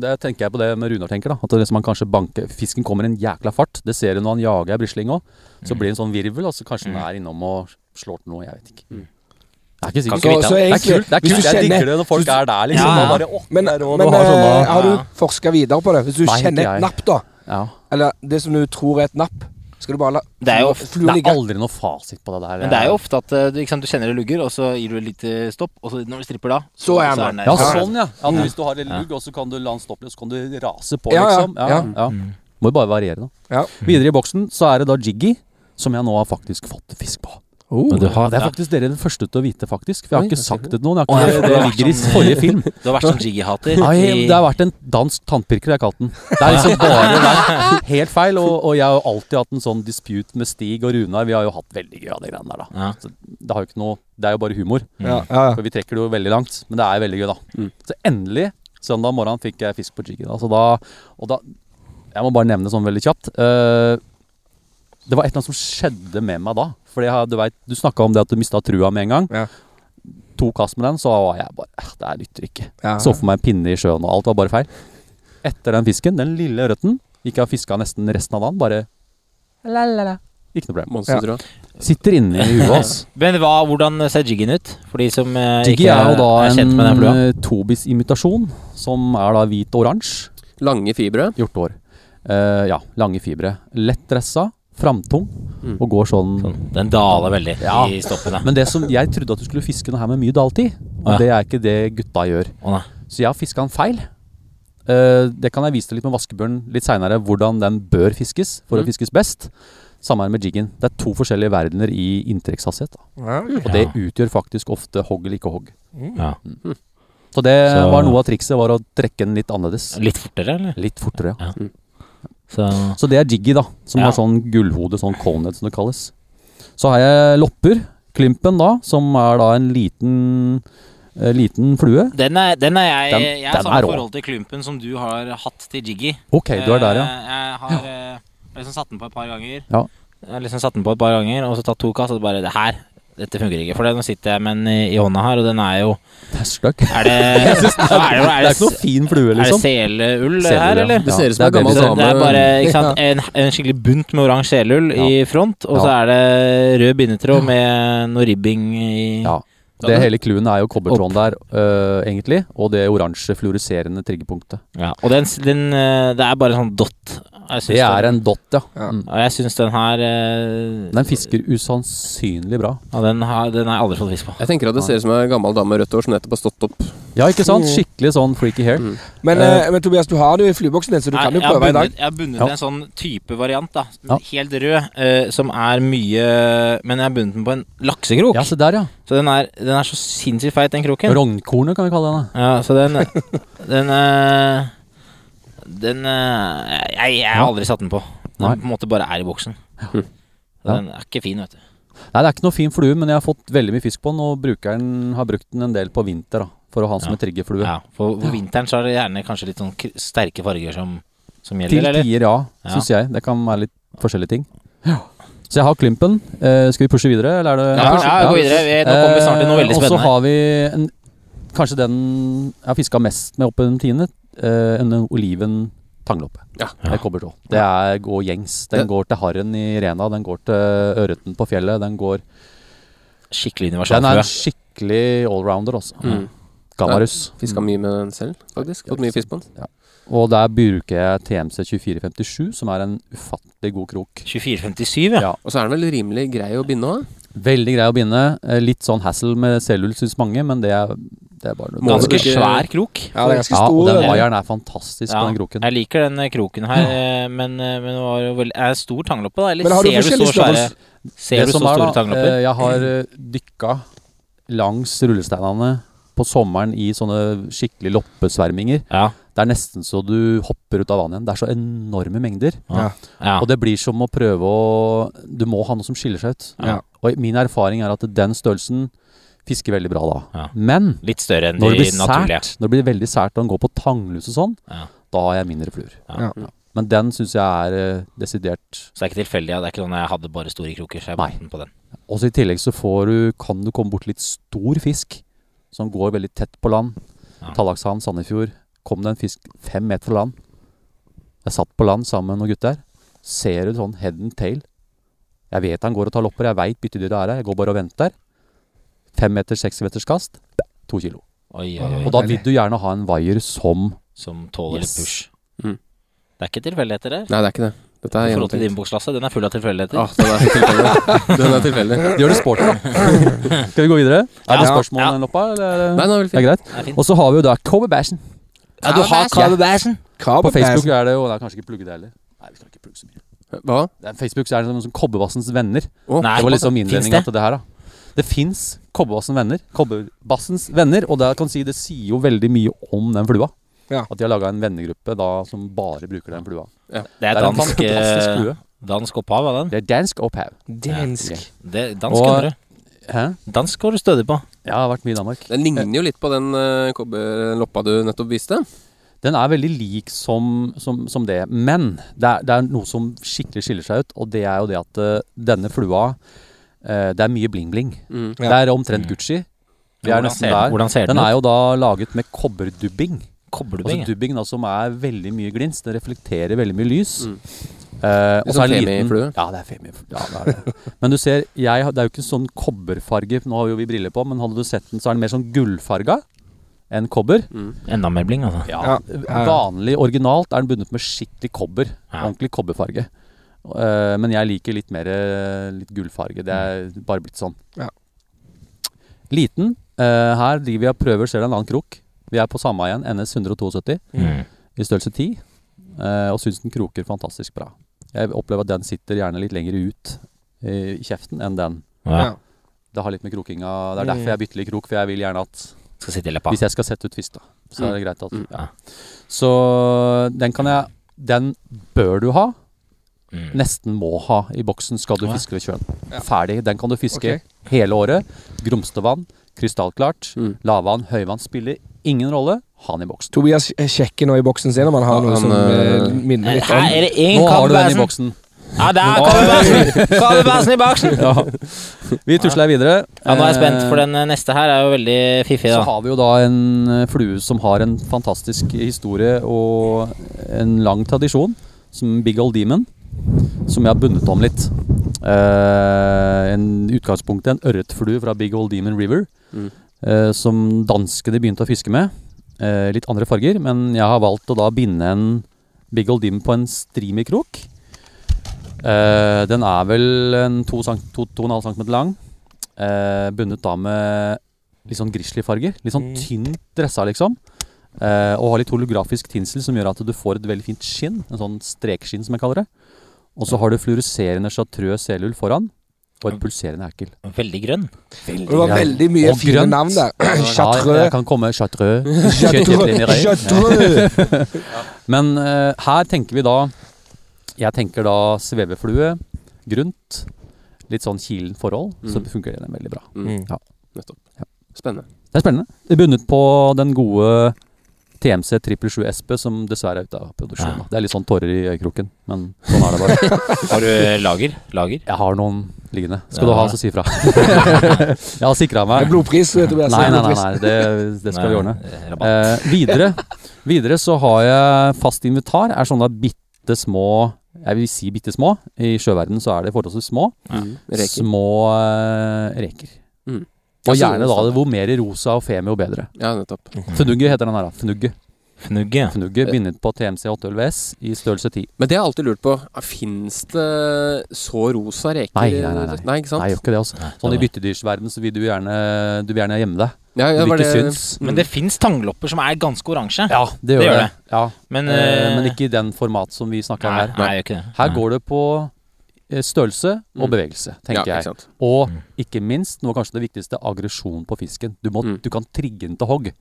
det tenker jeg på det med Runar tenker. da At det liksom han kanskje banker Fisken kommer i en jækla fart. Det ser du når han jager ei brisling òg. Så blir det en sånn virvel, og så kanskje den er innom og slår til noe. Jeg vet ikke. Jeg er ikke sikker. ikke Så, så det. Det er kult. Det er kult. Jeg digger det når folk er der, liksom. Ja, ja. Bare, Men, der, og men du har sånne eh, har du forska videre på det? Hvis du Nei, kjenner et napp, da, ja. eller det som du tror er et napp, skal du bare la Det er jo- ofte, Det er aldri noe fasit på det der. Men det er jo ofte at eh, du, ikke sant, du kjenner det lugger, og så gir du litt lite stopp, og så når du stripper da Så er den der. Ja, Ja. sånn, ja. At Mm. Hvis du har en Ja. lugg, og så kan du la den stoppe og så kan du rase på, Ja, ja, liksom. Ja, ja. ja. Mm. Må jo bare variere, da. Ja. Videre i boksen så er det da jiggy, som jeg nå har faktisk fått fisk på. Oh. Men har, det er Ja. faktisk dere den første til å vite, faktisk. For jeg har ikke sagt det til noen. Jeg har ikke, for det ligger i sånn- forrige film. Du har vært sånn jiggy-hater. Nei, det har vært en dansk tannpirker, jeg har kalt den. Det er liksom bare det er helt feil. Og, og jeg har jo alltid hatt en sånn dispute med Stig og Runar. Vi har jo hatt veldig gøy av de greiene der, da. Ja. Så det, har jo ikke noe, det er jo bare humor. Ja, ja. For vi trekker det jo veldig langt, men det er veldig gøy, da. Mm. Så endelig, søndag morgen, fikk jeg fisk på jiggy. Da. Så da, og da Jeg må bare nevne sånn veldig kjapt. eh, det var et eller annet som skjedde med meg da. Fordi jeg, du vet, du snakka om det at du mista trua med en gang. Ja. To kast med den, så var jeg bare "Eh, Det her nytter ikke. Ja. Så for meg en pinne i sjøen, og alt var bare feil. Etter den fisken, den lille ørreten, gikk jeg og fiska nesten resten av dagen. Bare la-la-la. Ikke noe problem. Monster, Ja. Sitter inni huet hans. Men hva, hvordan ser jiggen ut? For de som eh, ikke er er kjent med den en flua. en Tobis-imitasjon, som er da hvit-oransje. Lange fibre. Hjorteår. Uh, ja, lange fibre. Lett dressa, framtung, Mm. og går sånn Sånn, Den daler veldig Ja. i stoppene. Men det som jeg trodde at du skulle fiske noe her med mye daltid, og Ja. det er ikke det gutta gjør. Å. Så jeg har fiska den feil. Uh, det kan jeg vise deg litt med vaskebjørn litt seinere, hvordan den bør fiskes for Mm. å fiskes best. Samme her med jiggen. Det er to forskjellige verdener i inntrekkshastighet. Ja. Og det utgjør faktisk ofte hogg eller ikke hogg. Ja. Så det Så- var noe av trikset, var å trekke den litt annerledes. Litt fortere, eller? Litt fortere, ja. Så Så det er jiggy, da. Som Ja. har sånn gullhode, sånn conehead som det kalles. Så har jeg lopper. Klimpen, da, som er da en liten eh, liten flue. den er, den er jeg Den- Jeg har samme forhold til klumpen som du har hatt til Jiggy. Ok, du er der, ja. Eh, Jeg har ja. liksom satt den på et par ganger. Ja. Jeg har liksom satt den på et par ganger, og så tatt to kast, og så bare Det her, dette funker ikke. For det, nå sitter jeg med den i, i hånda her, og den er jo Det er stygg. Er det er, det- er det er ikke noe fin flue, Er det liksom. det Seleull, her, ja. eller? Det ser ut som en gammel dame. er det er bare ikke sant, en, en skikkelig bunt med oransje seleull i front, og så er det rød bindetråd med noe ribbing i Ja. Det hele clouen er jo kobbertråden der, øh, egentlig, og det oransje fluoreserende triggerpunktet. Ja, og den, den eh, Det er bare en sånn dot. Jeg Det er den, en dot, ja. Ja. Mm. Og jeg syns den her eh, Den fisker usannsynlig bra. Ja, den har, den har jeg aldri fått fisk på. Jeg tenker at det ser ut som en gammel dame med rødt hår som nettopp har stått opp. Ja, ikke sant? Skikkelig sånn freaky hair. Mm. Men, Eh, eh, men Tobias, du har det jo i flyboksen din, så du jeg, kan jo prøve bunnet, i dag. Jeg har bundet Ja. en sånn type variant, da. Ja. Helt rød, eh, som er mye Men jeg har bundet den på en laksekrok. Ja, se der, ja. Så den er, den er så sinnssykt feit, den kroken. Rognkornet kan vi kalle den. da. Ja, så den Den eh, Den eh, jeg, jeg har aldri satt den på. Den Nei. på en måte bare er i boksen. Den er ikke fin, vet du. Nei, det er ikke noe fin flue, men jeg har fått veldig mye fisk på den, og brukeren har brukt den en del på vinter, da. For å ha den som en triggerflue. Ja, for på vinteren så er det gjerne kanskje litt sånn sterke farger som, som Til gjelder, eller? tider, ja, Ja. syns jeg. Det kan være litt forskjellige ting. Så jeg har Klimpen. Eh, skal vi pushe videre, eller er det Ja, ja, gå videre. Vi, nå kommer vi snart til noe veldig spennende. Og så har vi en, kanskje den jeg har fiska mest med opp gjennom tidene. Eh, en oliven tangloppe. Ja. Det er kobbertråd. Det er, går gjengs. Den Det- går til harren i Rena, den går til ørreten på fjellet. Den går Skikkelig Den er en skikkelig allrounder, altså. Mm. Gammarus. Fiska mye med den selv, faktisk. Fått mye fisk på den. Og der bruker jeg TMC 2457, som er en ufattelig god krok. 2457, ja. Ja. Og så er den vel rimelig grei å binde òg. Veldig grei å binde. Eh, Litt sånn hassle med cellul syns mange, men det er, det er bare noe. Ganske svær krok. Ja, det er ganske Ja, og den vaieren er fantastisk Ja, på den kroken. Jeg liker den eh, kroken her, eh, men, men det var jo veldig, er det stor tangloppe, da? Eller ser du ser du så svære? Ser du så er, store da, tanglopper? Jeg har dykka langs rullesteinene på sommeren i sånne skikkelig loppesverminger. Ja. Det er nesten så du hopper ut av vannet igjen. Det er så enorme mengder. ja. ja. Og det blir som å prøve å Du må ha noe som skiller seg ut. Ja. Og min erfaring er at den størrelsen fisker veldig bra da. Ja. Men Litt større enn når det blir naturlige. sært, når det blir veldig sært og den går på tanglus og sånn, Ja. da har jeg mindre fluer. Ja. Ja. Men den syns jeg er eh, desidert Så det er ikke tilfeldig. Ja. Det er ikke sånn jeg hadde bare store kroker, så jeg bandt den på den. Også i tillegg så får du, kan du komme bort litt stor fisk som går veldig tett på land. Ja. Tallakshand, Sandefjord. Kom det en fisk fem meter fra land. Jeg satt på land sammen med noen gutter. Ser du sånn head and tail. Jeg vet han går og tar lopper, jeg veit byttedyret er her. Jeg går bare og venter. Fem meter, seks meters kast. To kilo. Oi, oi, oi. Og da vil du gjerne ha en waier som Som tåler litt Yes. push. Mm. Det er ikke tilfeldigheter der. Nei, det er ikke det. Dette er I forhold til din boksklasse. Den er full av tilfeldigheter. Ah, den er tilfeldig. Den er tilfeldig. Gjør det sporty, da. Skal vi gå videre? Er det Ja. spørsmål, Ja. den loppa? Eller? er Nei, den er Det er fin. greit. Det er fint. Og så har vi jo da Kobe Bashen. Ja, du har krabbebæsjen! På Facebook er det jo Det er kanskje ikke plugge det heller. Nei, vi skal ikke plugge så mye. Hva? Det er, Facebook så er det sånn som Kobberbassens venner. Oh. Nei, Det var liksom finnes innledninga til det her, da. Det fins Kobberbassens venner. Kobberbassens venner, og det kan si det sier jo veldig mye om den flua. Ja. At de har laga en vennegruppe da som bare bruker den flua. Det er Det er dansk, fantastisk eh, dansk opphav av den. Det er dansk opphav. Dansk. Det, dansk Og-. Hæ? Dansk går du stødig på. Jeg har vært mye i Danmark. Den ligner jo litt på den uh, kobberloppa du nettopp viste. Den er veldig lik som, som, som det, men det er, det er noe som skikkelig skiller seg ut, og det er jo det at uh, denne flua uh, Det er mye bling-bling. Mm. Det er omtrent Mm. Gucci. Vi er nesten der. hvordan ser den, Den er jo da laget med kobberdubbing. Kobberdubbing. Altså dubbing da, som er veldig mye glins. Den reflekterer veldig mye lys. Mm. Eh, og Litt er sånn femiflue? Ja, det er femi. Ja, det er det. Men du ser, jeg, det er jo ikke sånn kobberfarge. Nå har jo vi briller på, men hadde du sett den, så er den mer sånn gullfarga enn kobber. Mm. Enda mer bling, altså. Ja, Vanlig, originalt er den bundet med skikkelig kobber. Ja. Ordentlig kobberfarge. Uh, men jeg liker litt mer eh, litt gullfarge. Det er bare blitt sånn. Ja. Liten. Uh, her driver vi og prøver, ser du en annen krok. Vi er på samme igjen, NS 172 Mm. i størrelse 10. Uh, og syns den kroker fantastisk bra. Jeg opplever at den sitter gjerne litt lenger ut eh, i kjeften enn den. Ja. Det har litt med krokinga Det er derfor jeg bytter litt krok, for jeg vil gjerne at Skal sitte i leppa. hvis jeg skal sette ut fisk, da, så er det greit at Mm. ja. Så den kan jeg Den bør du ha. Mm. Nesten må ha i boksen skal du fiske ved sjøen. Ja. Ferdig. Den kan du fiske okay. hele året. Grumstevann, krystallklart. Mm. Lavvann, høyvann spiller ingen rolle. Han i boksen. Tobias sjekker nå i boksen sin om han har Ja, noe han, som eh, eh, minner litt om er det én Nå har du den i boksen. Ja, der kommer bassen! I boksen! Ja. Vi tusler videre. Ja, nå er jeg spent, for Eh, den eh, neste her er jo veldig fiffig, Så har vi jo da en eh, flue som har en fantastisk historie og en lang tradisjon, som Big Old Demon, som jeg har bundet om litt. Uh, en utgangspunktet en ørretflue fra Big Old Demon River, Mm. Eh, som danskene begynte å fiske med. Eh, litt andre farger, men jeg har valgt å da binde en Big Old Dim på en streamerkrok. Eh, den er vel en 2,5 cm lang. Eh, bundet da med litt sånn grizzlyfarger. Litt sånn tynt dressa, liksom. Eh, og har litt holografisk tinsel som gjør at du får et veldig fint skinn. En sånn strekskinn, som jeg kaller det. Og så har du fluoreserende chartreux selull foran. Og et pulserende erkel. Veldig grønn. Og det var veldig mye fine grønt. navn der. Ja, Chartreux. jeg kan komme chartreux. Chartreux. Chartreux. Men uh, her tenker vi da Jeg tenker da sveveflue, grunt, litt sånn kilen forhold. Så Mm. funker den veldig bra. Mm. Ja. Nettopp. Ja. Spennende. Det er spennende. Det er bundet på den gode TMC 777 SP, som dessverre er ute av produksjon. Ja. Det er litt sånn tårer i øyekroken, men sånn er det bare. Har du lager? Lager? Jeg har noen liggende. Skal Ja. du ha, så si ifra. jeg har sikra Det meg. blodpris, Tobias. Nei, nei, nei, nei. Det, det skal vi ordne. Eh, Eh, videre, videre så har jeg fast invitar. Er sånne bitte små Jeg vil si bitte små. I sjøverdenen så er det forholdsvis små. Ja. Reker. Små eh, reker. Mm. Og gjerne da det hvor mer rosa og femi, jo bedre. Ja, nettopp. Fnugge heter den her, da. Fnugge. Fnugge. Fnugge bindet på TMC 811S i størrelse 10. Men det har jeg alltid lurt på. Fins det så rosa reker? Nei, nei, nei, nei. ikke sant? Nei, ikke det, altså. Nei, Sånn i byttedyrsverden så vil du gjerne Du vil gjerne gjemme deg. Ja, ja, det det- synes. Men det fins tanglopper som er ganske oransje. Ja, det gjør Det det. gjør det. Ja. Men, eh, men ikke i den format som vi snakker om her. nei, nei. ikke det. Her går det på eh, størrelse og Mm. bevegelse, tenker ja, jeg. Og Mm. ikke minst, noe kanskje det viktigste, aggresjon på fisken. Du, må, Mm. du kan trigge den til hogg.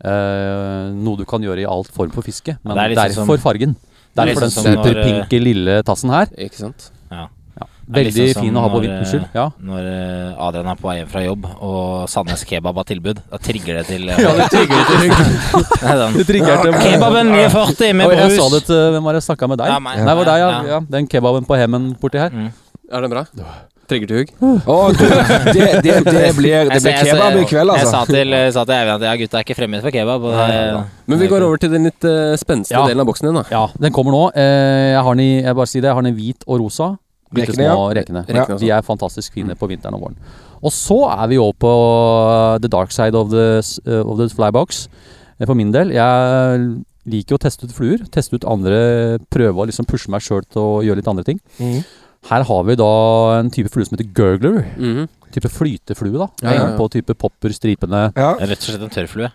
Eh, noe du kan gjøre i alt form for fiske. Men det er liksom derfor som- fargen. er Derfor den liksom som når, superpinke lille tassen her. Ikke sant? Ja. ja. Veldig liksom fin å ha på vinteren. Unnskyld. Ja. Når eh, Adrian er på vei hjem fra jobb, og Sandnes Kebab har tilbud, da trigger det til eh, Ja, det trigger det til er sånn, Det trigger til Kebaben 49 med Oi, jeg sa det til Hvem var det jeg snakka med deg? Ja, meg. Nei, det var deg, ja. Ja. ja. Den kebaben på Hemmen borti her. Mm. Er den bra? Trigger til hugg? Å, du, det, det, det blir, det blir jeg sa- kebab i kveld, Jeg sa altså. til, jeg sa til Even at ja, gutta er ikke fremmed for kebab. Og det, Men vi går over til den litt uh, spenstige Ja. delen av boksen din, da. Ja, den kommer nå. Eh, jeg har den i jeg bare sier det, jeg har den i hvit og rosa. Bitte Rekene, små rekene. De er fantastisk fine på vinteren og våren. Og så er vi over på the dark side of the, eh, of the flybox. Eh, For min del. Jeg liker å teste ut fluer. Teste ut andre Prøve å liksom pushe meg sjøl til å gjøre litt andre ting. Mhm. Her har vi da en type flue som heter gurgler. Mhm. Type flyteflue, da. Ja, ja, ja. På type popper, stripene Ja. rett og slett en tørrflue.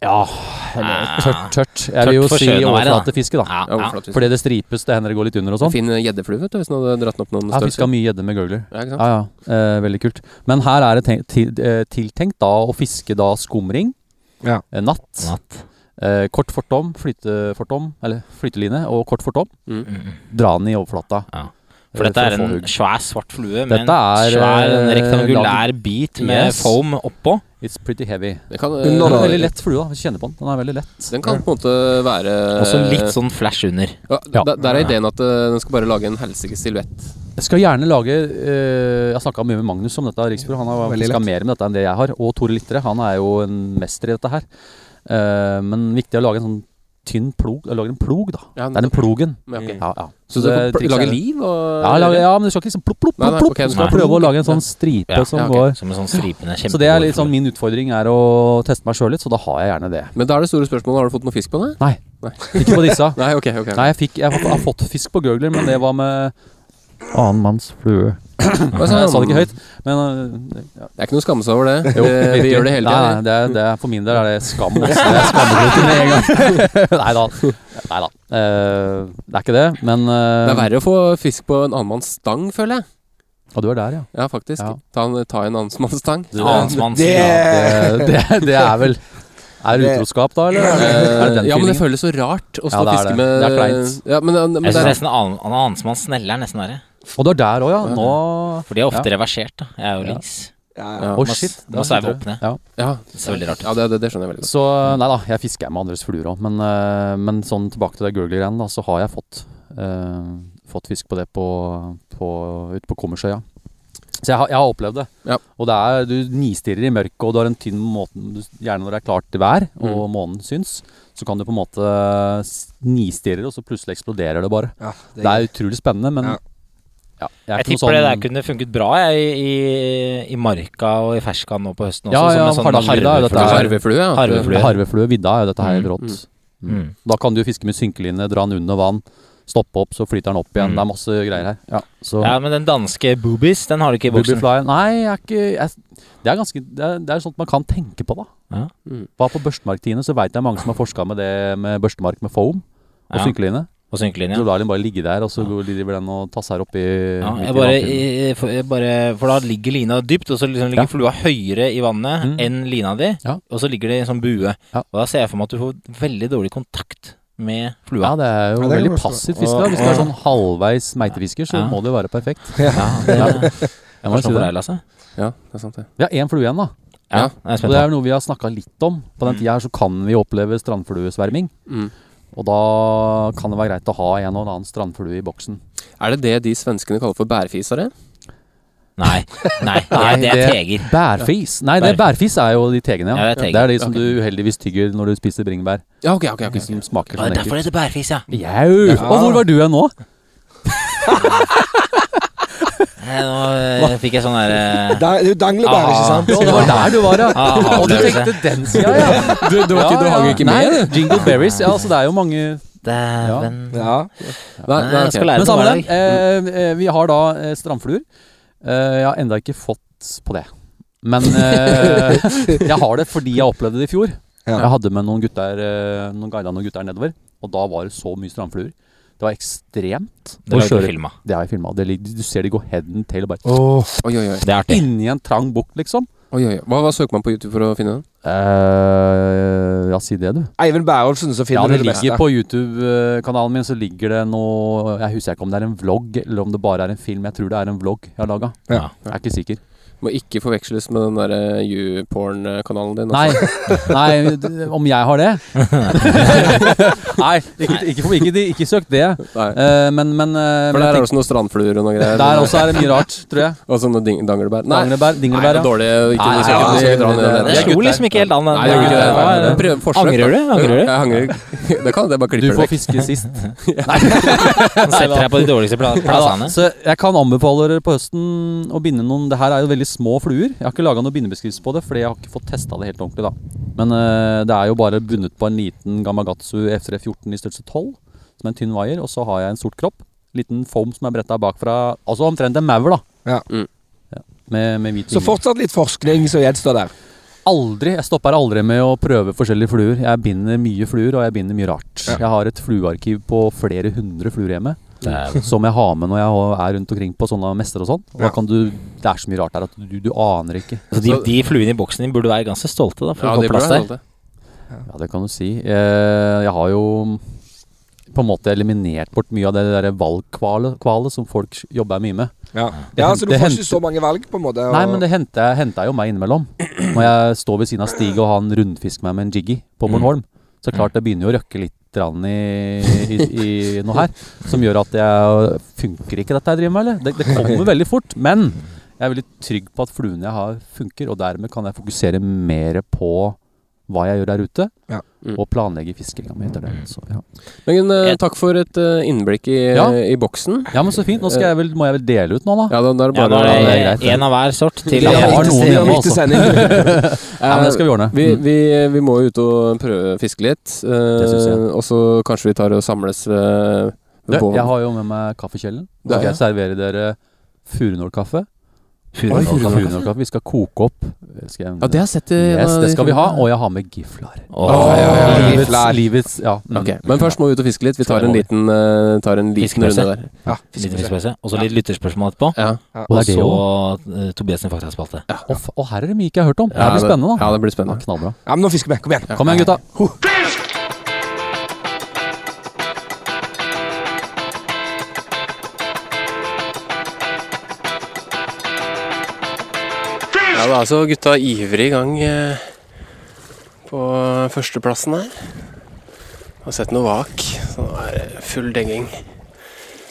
Ja, eller tørt, tørt. Jeg vil jo si overflatefiske, da. Ja, Ja, ja. Fordi det stripes, det hender det går litt under og sånn. Fin gjeddeflue, vet du, hvis den hadde dratt den opp noen Jeg har fiska mye gjedde med gurgler. Ja. Ja, ja. Eh, veldig kult. Men her er det tenkt, til, eh, tiltenkt da å fiske da skumring. Ja. Eh, natt. Natt. Eh, kort fortom, flytefortom, eller flyteline og kort fortom. Mm. Mm, mm. Dra den i overflata. Ja. For eh, dette er en svær, svart flue med Dette en svær en eh, rektangulær bit med Yes. foam oppå. It's pretty heavy. Det kan, Den eh, er da. veldig lett flue, da. Hvis du kjenner på den. Den er veldig lett. den kan på en måte være Også litt sånn flash under. ja, Ja. der, er ideen at eh, den skal bare lage en helsikes silhuett. Jeg skal gjerne lage uh, Jeg har snakka mye med Magnus om dette. Riksbro. Han har mer med dette enn det jeg har. Og Tore Littre. Han er jo en mester i dette her. Eh, men viktig å lage en sånn tynn plog. Lage en plog, da. Ja, Det er den plogen. Ja, ok. Ja, ja. Så du kan pl- lage er- liv og Ja, lage, ja, men du skal ikke liksom plopp, plopp, plopp. nei, plopp. ok, du skal nei. prøve å lage en sånn stripe Ja, som ja, ok. går Som en sånn stripende kjempe Så det er litt sånn min utfordring er å teste meg sjøl litt, så da har jeg gjerne det. Men da er det store spørsmålet Har du fått noe fisk på det? Ikke på disse. Nei, ok, ok Nei, jeg, fikk, jeg har, har fått fisk på gurgler, men det var med annen manns flue. Jeg sa det ikke høyt, men øh, ja. Det er ikke noe å skamme seg over det. Jo, vi, vi gjør det hele tiden tida. nei, det er, det er, for min del er det skam. Også. Det er meg med en gang. nei da. Nei da. Eh, det er ikke det, men eh, Det er verre å få fisk på en annen manns stang, føler jeg. Ja, du er der, ja. Ja, faktisk. Ja. Ta, en, ta en annen manns stang. Det- ja, det, det, det er vel Er det utroskap, da, eller? Er det, er Eh, ja, men det føles så rart å stå Ja, og det er fiske det. med Det er kleint. Ja, men, men Jeg det syns nesten annen- manns snelle er nesten verre. Og du er der òg, ja. Nå For de er ofte Ja. reversert. da Jeg er jo links. Ja, ja. Må- shit. Nå sveive opp ned. Ja. ja, Det er veldig rart ja det, det, det skjønner jeg veldig godt. Så nei da, jeg fisker med andres fluer òg. Men, uh, men sånn tilbake til det gurgler-greiene, da, så har jeg fått uh, fått fisk på det på, på, ute på Kommersøya. Så jeg har, jeg har opplevd det. Ja. Og det er, du nistirrer i mørket, og du har en tynn måte Gjerne når det er klart vær og Mm. månen syns, så kan du på en måte nistirre, og så plutselig eksploderer det bare. Ja, Det er utrolig spennende, men Ja. Ja. jeg Jeg tipper sånn... det der sånn- kunne funket bra jeg, i, i marka og i ferskvann nå på høsten også. Ja, ja, som en sånn her. Harveflue, ja. Harveflue. Harveflue vidda er jo dette her Mm, helt rått. mm, Mm. Mm. Da kan du jo fiske med synkeline, dra den under vann, stoppe opp, så flyter den opp igjen. Mm. Det er masse greier her. Ja, så Ja, men den danske boobies, den har du ikke i boksen. Boobyfly Nei, jeg er ikke jeg, Det er ganske Det er, det er sånt man kan tenke på, da. Ja. Mm. Var på børstemarktidene, så veit jeg mange som har forska med det med børstemark med foam og Ja. synkeline. Og synkelinja. Så lar de bare ligge der, og så ja. driver den og tasser oppi Ja, i jeg bare, jeg, for, jeg bare, for da ligger lina dypt, og så liksom ligger Ja. flua høyere i vannet Mm. enn lina di. Ja. Og så ligger det i en sånn bue. Ja. Og da ser jeg for meg at du får veldig dårlig kontakt med flua. Ja, det er jo Ja, det er veldig passivt fiske. Hvis du er sånn halvveis meitefisker, så Ja. må det jo være perfekt. Ja, det Ja. er Jeg må si det. deg, Lasse. Ja, det er sant det. Vi har én flue igjen, da. Ja, det er Og det er på. noe vi har snakka litt om. På den Mm. tida her så kan vi oppleve strandfluesverming. Mm. Og da kan det være greit å ha en og annen strandflue i boksen. Er det det de svenskene kaller for bærfisere? Nei, nei, det er, det er teger. Bærfis. Nei, det bærfis er jo de tegene, ja. Ja, det er det er de som okay. du uheldigvis tygger når du spiser bringebær. Ja, ok, ok. ok, Det som smaker Og sånn det er derfor det heter bærfis, ja. Jau! Og hvor var du hen nå? Eh, Nå eh, fikk jeg sånn der Du Da, det er danglebær, ikke sant? Ja, det var der du var, ja. Ah, Og du tenkte den sida, ja. Du, du, var ikke, du hang ikke med? Nei, Jingle Berries. Ja, altså det er jo mange Dæven. Ja. Nei, nei, Jeg ok. Men samme det. Eh, eh, vi har da eh, strandfluer. Eh, jeg har enda ikke fått på det. Men eh, jeg har det fordi jeg opplevde det i fjor. Ja. Jeg hadde med noen gutter eh, Noen guida noen gutter nedover, og da var det så mye strandfluer. Det var ekstremt. Det har jeg du filma. Det har jeg filma. Du ser de går head and tail og bare oh. Oi, oi, oi. Det er artig. inni en trang bukt, liksom. oi, oi. Hva, hva søker man på YouTube for å finne den? Uh, ja, si det, du. Eivind så Ja, finner det du det ligger beste. på YouTube-kanalen min, så ligger det noe Jeg husker ikke om det er en vlogg, eller om det bare er en film. Jeg tror det er en vlogg jeg har laga. Ja. Jeg er ikke sikker. Må ikke forveksles med den derre YouPorn-kanalen din. Nei, altså. nei, d- om jeg har det? nei, ikke, ikke, ikke, ikke, ikke søk det. Nei. Eh, men men, uh, For men der er det også noen strandfluer og noe greier. der også er det mye rart, tror jeg. Og sånne ding danglebær. Nei, Danglebær, dinglebær, det ja. dårlig. Ikke, Nei, ja, ned det-. Det Jeg slo liksom ikke helt an. den- Nei, det det. Nei. Angrer du? Angrer du? Jeg angrer. Det kan jeg bare Du klippe får fiske sist. Nei. setter deg på de dårligste plassene. Så jeg kan anbefale dere på høsten å binde noen Det her er jo veldig små fluer. Jeg har ikke laga noen bindebeskrivelse på det, fordi jeg har ikke fått testa det helt ordentlig. da Men uh, det er jo bare bundet på en liten Gamagatsu F314 i størrelse 12, som er en tynn wire, og så har jeg en sort kropp. Liten foam som er bretta bakfra. Altså omtrent en maur, da. Ja. Mm. Ja, med, med hvit Så fortsatt litt forskning som gjenstår der. Aldri, Jeg stopper aldri med å prøve forskjellige fluer. Jeg binder mye fluer, og jeg binder mye rart. Ja. Jeg har et fluearkiv på flere hundre fluer hjemme. Som jeg har med når jeg er rundt omkring på sånne mester og sånn. Og da kan du, Det er så mye rart der at du, du aner ikke. Så de, de fluene i boksen din burde være ganske stolte, da, for Ja, å få plass der. Ja, det kan du si. Eh, Jeg har jo på en måte eliminert bort mye av det der valgkvalet som folk jobber mye med. Ja, Det ja så du får hente... ikke så mange valg, på en måte. og- Nei, men det henter jeg, henter jeg jo meg innimellom. Når jeg står ved siden av Stig og han rundfisker meg med en jiggy på Mm. Bornholm, så klart det begynner jo å røkke litt i, i, i noe her. Som gjør at jeg Funker ikke dette jeg driver med, eller? Det, det kommer veldig fort. Men jeg er veldig trygg på at fluene jeg har, funker, og dermed kan jeg fokusere mer på hva jeg gjør der ute, Ja. Mm. og planlegge fiskinga mi etter det. Så, ja. Men uh, takk for et uh, innblikk i, Ja. i boksen. ja, men så fint. Nå skal jeg vel, må jeg vel dele ut nå, da? Ja, da, da er det Ja, da det greit. én av hver sort til Jeg har noen hjemme, riktig altså. Ja, men det skal vi ordne. Vi, Mm. vi, vi må ut og prøve å fiske litt. Uh, og så kanskje vi tar og samles ved, ved bålen. jeg har jo med meg kaffekjelen. Så skal jeg servere dere furunålkaffe. Furunålkaffe. Vi skal koke opp. Skal jeg, Ja, det har jeg sett yes, det skal vi ha. Og jeg har med giflar. Åh, ja, ja, ja. Livets, Giflar. livets ja. mm. Okay, Men først må vi ut og fiske litt. Vi tar en liten, uh, tar en liten runde der. Ja, fiskepause. Og så litt lytterspørsmål etterpå. Ja. Og Og så uh, Tobias sin faktaspalte. Og, og her er det mye ikke jeg har hørt om. Det blir spennende, da. Ja, det blir spennende. knallbra. Ja, men nå fisker vi. Kom igjen. Kom igjen, gutta. Ja, da er altså gutta ivrig i gang eh, på førsteplassen her. Har sett noe vak, så nå er det full degging.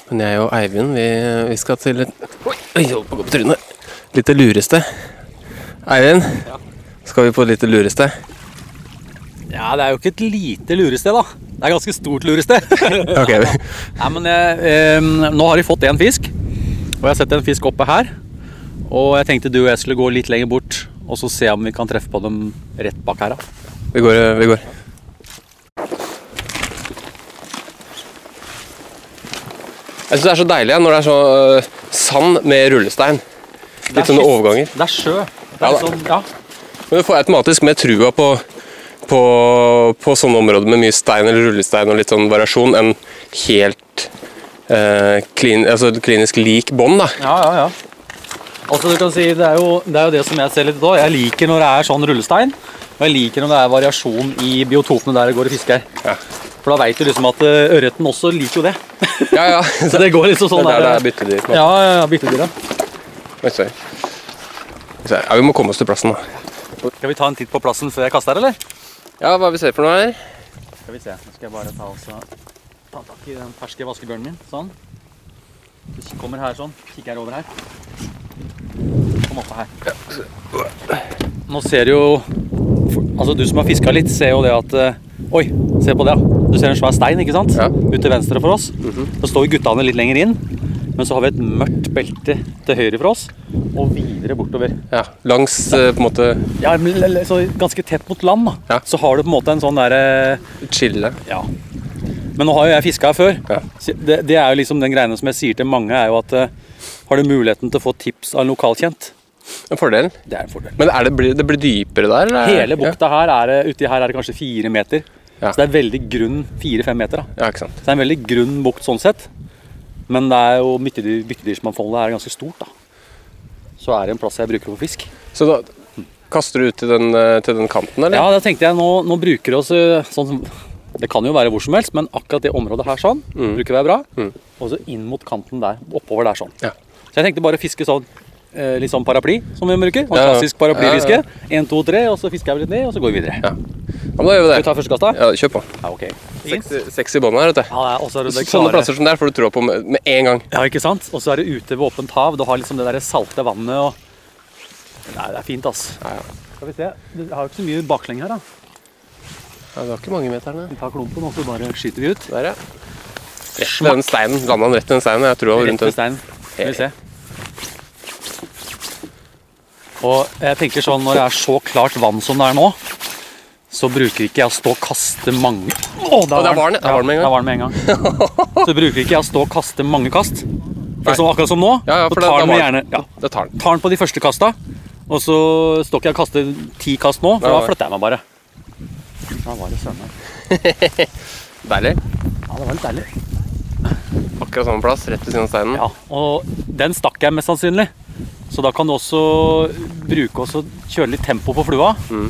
Men jeg og Eivind, vi, vi skal til et Oi, jeg holdt på å gå på trynet. Lite lurested. Eivind, skal vi på et lite lurested? Ja, det er jo ikke et lite lurested, da. Det er et ganske stort lurested. Ok, Nei, men jeg, eh, Nå har de fått én fisk, og jeg har sett en fisk oppe her. Og jeg tenkte du og jeg skulle gå litt lenger bort og så se om vi kan treffe på dem rett bak her. da. vi går. Vi går. Jeg syns det er så deilig når det er så øh, sand med rullestein. Litt sånne overganger. Det er sjø. Det er ja, sånn, ja. Men du får automatisk mer trua på, på, på sånne områder med mye stein eller rullestein og litt sånn variasjon, enn helt eh, klin, altså klinisk lik bånd. Ja, ja, ja. Altså, du kan si, det, er jo, det er jo det som jeg ser litt av. Jeg liker når det er sånn rullestein. Og jeg liker når det er variasjon i biotopene der det går og fisker. Ja. For da veit du liksom at eh, ørreten også liker jo det. Ja, ja. Så det går liksom sånn det er der det der- er byttedyr. Ja, ja, ja, byttedyr, se. Ja, vi må komme oss til plassen, da. Skal vi ta en titt på plassen før jeg kaster, eller? Ja, hva vi ser for noe her? Skal vi se. Nå skal jeg bare ta, også, ta tak i den ferske vaskebjørnen min. Sånn. Du kommer her sånn. Kikker jeg over her. Kom opp her. Nå ser du jo Altså, du som har fiska litt, ser jo det at eh, Oi, se på det, ja. Du ser en svær stein, ikke sant? Ja. Ut til venstre for oss. Så står guttene litt lenger inn. Men så har vi et mørkt belte til høyre for oss, og videre bortover. Ja, Langs eh, på en måte Ja, Ganske tett mot land, da. Ja. Så har du på en måte en sånn derre chille. Ja. Men nå har jo jeg fiska her før. Ja. Det, det er jo liksom den greiene som jeg sier til mange, er jo at uh, har du muligheten til å få tips av en lokalkjent, En fordel. det er en fordel. Men det, blir, det blir dypere der? eller? Hele bukta her er uti her er det kanskje fire meter. Ja. Så det er veldig grunn fire-fem meter. da. Ja, ikke sant. Så det er en veldig grunn bukt sånn sett. Men det er jo byttedyr, byttedyrsmangfoldet er ganske stort, da. Så er det en plass jeg bruker for fisk. Så da kaster du ut til den, eh, til den kanten, eller? Ja, da tenkte jeg nå, nå bruker vi oss eh, sånn som Det kan jo være hvor som helst, men akkurat det området her sånn Mm. bruker være bra. Mm. Og så inn mot kanten der, oppover der sånn. Ja. Så jeg tenkte bare fiske sånn eh, litt sånn paraply, som vi bruker. Ja. klassisk paraplyfiske. Én, to, tre, og så fisker jeg litt ned, og så går vi videre. Ja. Ja, men da gjør vi det. Skal vi ta første kast, da? Ja, Kjør på. Ja, ok. Sexy, sexy bånd her, vet du. Ja, det er- og det Sånne plasser som der får du tråd på med, med en gang. Ja, ikke sant? Og så er det ute ved åpent hav. Du har liksom det der salte vannet og Nei, det er fint, ass. Ja, ja. Skal vi se. Du har jo ikke så mye baklenge her, da. Ja, det var ikke mange meterne. Vi tar klumpen, og så bare skyter vi ut. Der, ja. Rett ved den steinen. Landa den rett ved den steinen? Jeg tror det var rundt den. steinen. Skal vi se. Og jeg tenker sånn, når det er så klart vann som det er nå, så bruker ikke jeg å stå og kaste mange Å, der der var den. Ja, med en gang. Så bruker ikke jeg å stå og kaste mange kast. Sånn, akkurat som nå, Ja, ja, så tar den gjerne ja, Det tar den. på de første kasta, og så står ikke jeg og kaster ti kast nå, for da flytter jeg meg bare. Da var det søren meg. Deilig. Ja, det var litt deilig. Akkurat samme plass, rett ved siden av steinen. Ja, og den stakk jeg mest sannsynlig. Så da kan du også bruke å kjøre litt tempo på flua. Mm.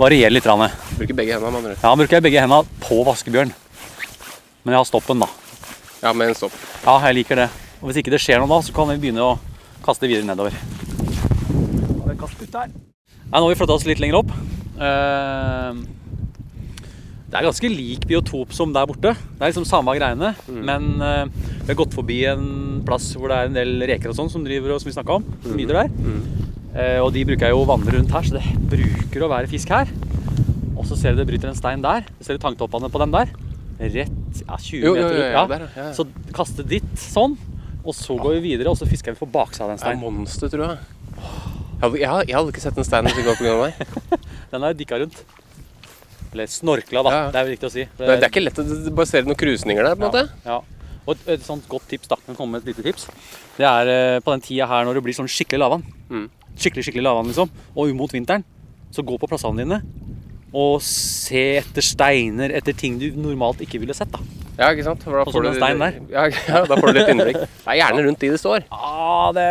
Variere litt. Rane. Bruker begge hendene, med andre. Ja, bruker jeg begge hendene på vaskebjørn. Men jeg har stoppen, da. Ja, med en stopp. Ja, jeg liker det. Og hvis ikke det skjer noe da, så kan vi begynne å kaste videre nedover. Nei, nå har vi flytta oss litt lenger opp. Eh, Det er ganske lik biotop som der borte. Det er liksom samme greiene. Men uh, vi har gått forbi en plass hvor det er en del reker og sånn som driver og som vi snakka om. Som mm. der. Eh, og de bruker jeg jo å vandre rundt her, så det bruker å være fisk her. Og så ser du det bryter en stein der. Ser du tangtoppene på den der? Rett ja, 20 Jo, jo, meter jo, ut. ja, ja. Så kaste ditt sånn, og så går vi videre, og så fisker vi på baksida av den Det er steinen. monster, tror jeg. Jeg hadde, jeg, hadde, ikke sett en stein hvis det var pga. meg. Den har jeg dikka rundt. Eller snorkla, da. Ja. Det er vel riktig å si. Det, det er ikke lett å basere noen krusninger der, på en måte. Ja. Og et, sånt godt tips, da, kan komme med et lite tips. Det er eh, på den tida her når det blir sånn skikkelig lavvann. Mm. Skikkelig, skikkelig lavvann, liksom. Og mot vinteren. Så gå på plassene dine og se etter steiner, etter ting du normalt ikke ville sett, da. Ja, ikke sant? For da får du-. Ja, ja, da får du litt innblikk. Det er gjerne rundt de det står. Ah, det,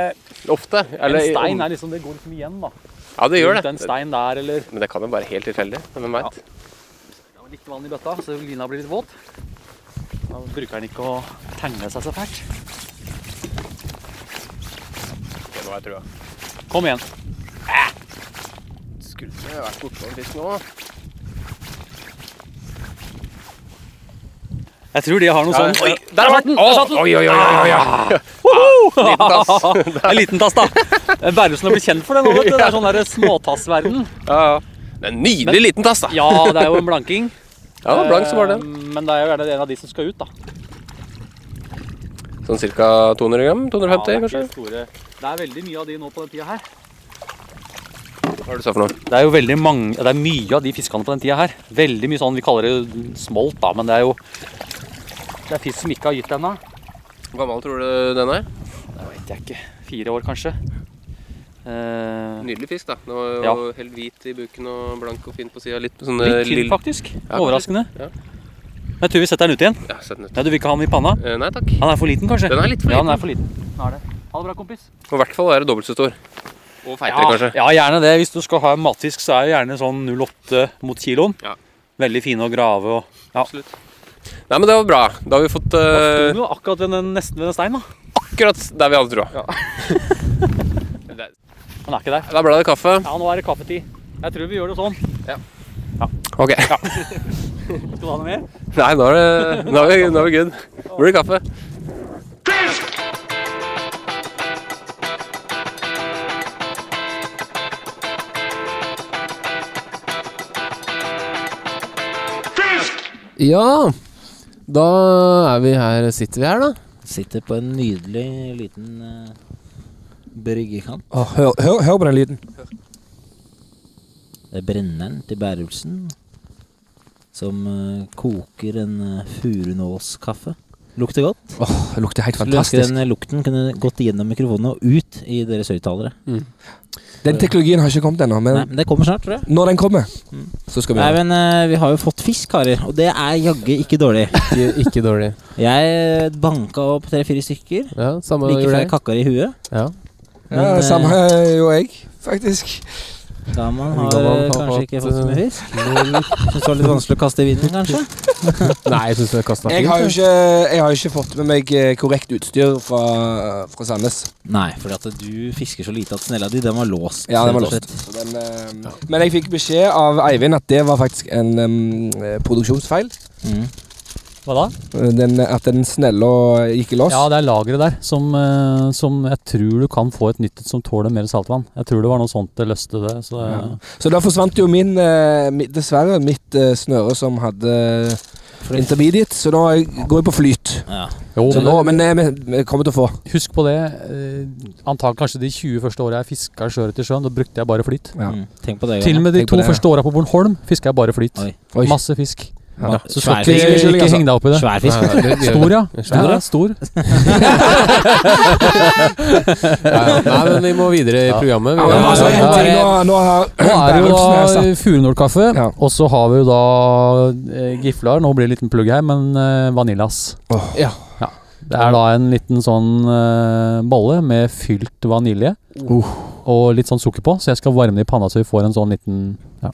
Ofte. en stein er liksom Det går liksom igjen, da. Ja, det gjør Rundt det. En stein der, eller Men det kan jo være helt tilfeldig. Hvem veit. Var litt vann i bøtta, så lina blir litt våt. Da bruker den ikke å tegne seg så fælt. Det har jeg trua. Kom igjen. Skulle jeg vært borte en fisk nå? Jeg tror de har noe sånn Oi, Der satt den! Der satt den! Oi, oi, oi, oi, oi. Tass. En liten tass, da. Berrelsen har blitt kjent for det nå. vet du. Det er sånn småtassverden. Ja, ja. Det er en nydelig liten tass, da. Ja, det er jo en blanking. Ja, det blank, som var det. Eh, Men det er jo gjerne en av de som skal ut, da. Sånn ca. 200 gram? 250, Ja, det, kanskje? store. det er veldig mye av de nå på den tida her. Hva er det du sa for noe? Det er jo veldig mange, det er mye av de fiskene på den tida her. Veldig mye sånn, vi kaller det smolt da, men det er jo Det er fisk som ikke har gitt ennå. Hvor gammel tror du den er? Det vet jeg ikke. Fire år, kanskje. Eh, Nydelig fisk, da. Den var jo Ja. helt hvit i buken og blank og fin på sida. Litt sånn litt tynn, faktisk. Ja, Overraskende. Ja. Jeg tror vi setter den ut igjen. Ja, den ut. Ja, Du vil ikke ha den i panna? Eh, nei takk. Han er for liten, kanskje? Den er litt for liten. Ja, den er for liten. Er det. Ha det bra, kompis. Og i hvert fall være dobbelt så stor. Og feitere, Ja, kanskje. ja, gjerne det. Hvis du skal ha en matfisk, så er det gjerne sånn 08 mot kiloen. Ja. Veldig fine å grave og Ja. Absolutt. Nei, men det var bra. Da har vi fått Da eh, sto du akkurat ved den, nesten ved den stein, da. akkurat der vi hadde trua. Ja. Han er ikke der. Da ble det kaffe. Ja, nå er det kaffetid. Jeg tror vi gjør det sånn. Ok. Skal du ha noe mer? Nei, nå er, det, nå er, vi, nå er vi good. Nå blir det kaffe. Ja, da er vi her, sitter vi her, da. Sitter på en nydelig liten uh, bryggekant. Oh, hør, hør, hør på den lyden. Det er brenneren til Bærumsen som uh, koker en uh, furunålskaffe. Lukter godt. Åh, det lukter helt Skulle ønske fantastisk. den eh, lukten kunne gått gjennom mikrofonene og ut i deres høyttalere. Den teknologien har ikke kommet ennå, men Nei, men det kommer snart, tror jeg. når den kommer, Mm. så skal vi Nei, men uh, vi har jo fått fisk, karer. Og det er jaggu ikke dårlig. Ikke, ikke dårlig. Jeg banka opp tre-fire stykker Ja, samme like før jeg kakker i huet. Ja. Ja, det samme eh, jo jeg, faktisk. Da har Da eh, har kanskje fått, ikke fått så mye eh, fisk. Syns det var litt vanskelig å kaste i vinden, kanskje. Nei, jeg syns det kasta Jeg har jo ikke, jeg har jo ikke fått med meg eh, korrekt utstyr fra, fra Sandnes. Nei, fordi at du fisker så lite at snella di, den var låst. Ja, den var låst. den, eh, Men jeg fikk beskjed av Eivind at det var faktisk en eh, produksjonsfeil. Mm. Hva da? Eh, Den, at den snella gikk i lås. Ja, det er lageret der som, eh, som jeg tror du kan få et nytt som tåler mer saltvann. Jeg tror det var noe sånt det løste det. Så Ja. Så da forsvant jo min, eh, dessverre, mitt snøre som hadde intermediate, så da går jeg på flyt. Ja. Jo, men nå, men jeg, vi kommer til å få. husk på det. Eh, antag kanskje de 20 første åra jeg fiska sjøørret i sjøen, da brukte jeg bare flyt. Ja. Mm. Tenk på det. Til og med de Tenk to det, ja. første åra på Bornholm fiska jeg bare flyt. Oi. Oi. Masse fisk. Ja. Så Svær skal fisk. ikke, ikke altså. heng deg opp i det. Svær fisk. Nei, det- Stor, ja. Stor, ja stor. Ja, ja. Nei, men vi må videre i programmet. Vi Ja, men altså, ja, ting, nå, nå har Nå er det jo da furunålkaffe, Ja. og så har vi jo da eh, giflar. Nå blir det en liten plugg her, men eh, Oh. Ja. Det er da en liten sånn uh, bolle med fylt vanilje Uh. og litt sånn sukker på, så jeg skal varme det i panna så vi får en sånn liten ja,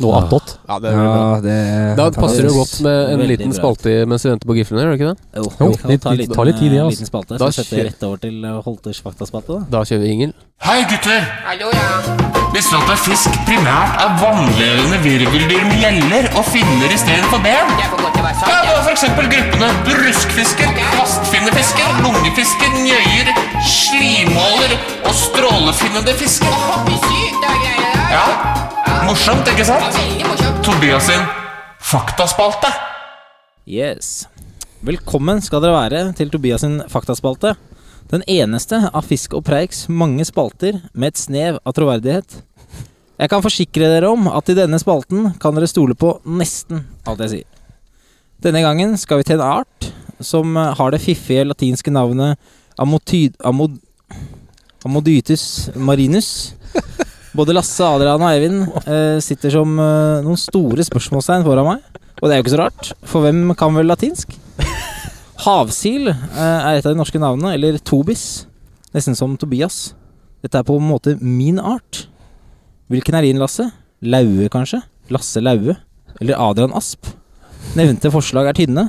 noe Ah. attåt. Ja, det er. Ja, det er Da passer det jo godt med en liten spalte mens vi venter på giflene, gjør det ikke det? Jo, Jo, vi kan litt- ta litt- tar tid, det, altså. liten spalte. Da Så setter vi rett over til eh, Holters faktaspalte. da. Da kjører vi Ingel. Hei gutter! Visste du at fisk primært er vannlevende virveldyr med gjeller og finner istedenfor ben? Ja, det er for eksempel gruppene bruskfisker, kvastfinnefisker, lungefisker, njøyer, slimåler og strålefinnende fisker. Ja, morsomt, ikke sant? Tobias sin faktaspalte. Yes. Velkommen skal dere være til Tobias sin faktaspalte. Den eneste av Fisk og Preiks mange spalter med et snev av troverdighet. Jeg kan forsikre dere om at i denne spalten kan dere stole på nesten alt jeg sier. Denne gangen skal vi til en art som har det fiffige latinske navnet amotyd... Amod, Amodytus marinus. Både Lasse, Adrian og Eivind eh, sitter som eh, noen store spørsmålstegn foran meg. Og det er jo ikke så rart, for hvem kan vel latinsk? Havsil eh, er et av de norske navnene, eller Tobis. Nesten som Tobias. Dette er på en måte min art. Hvilken er din, Lasse? Laue, kanskje? Lasse Laue? Eller Adrian Asp? Nevnte forslag er tynne.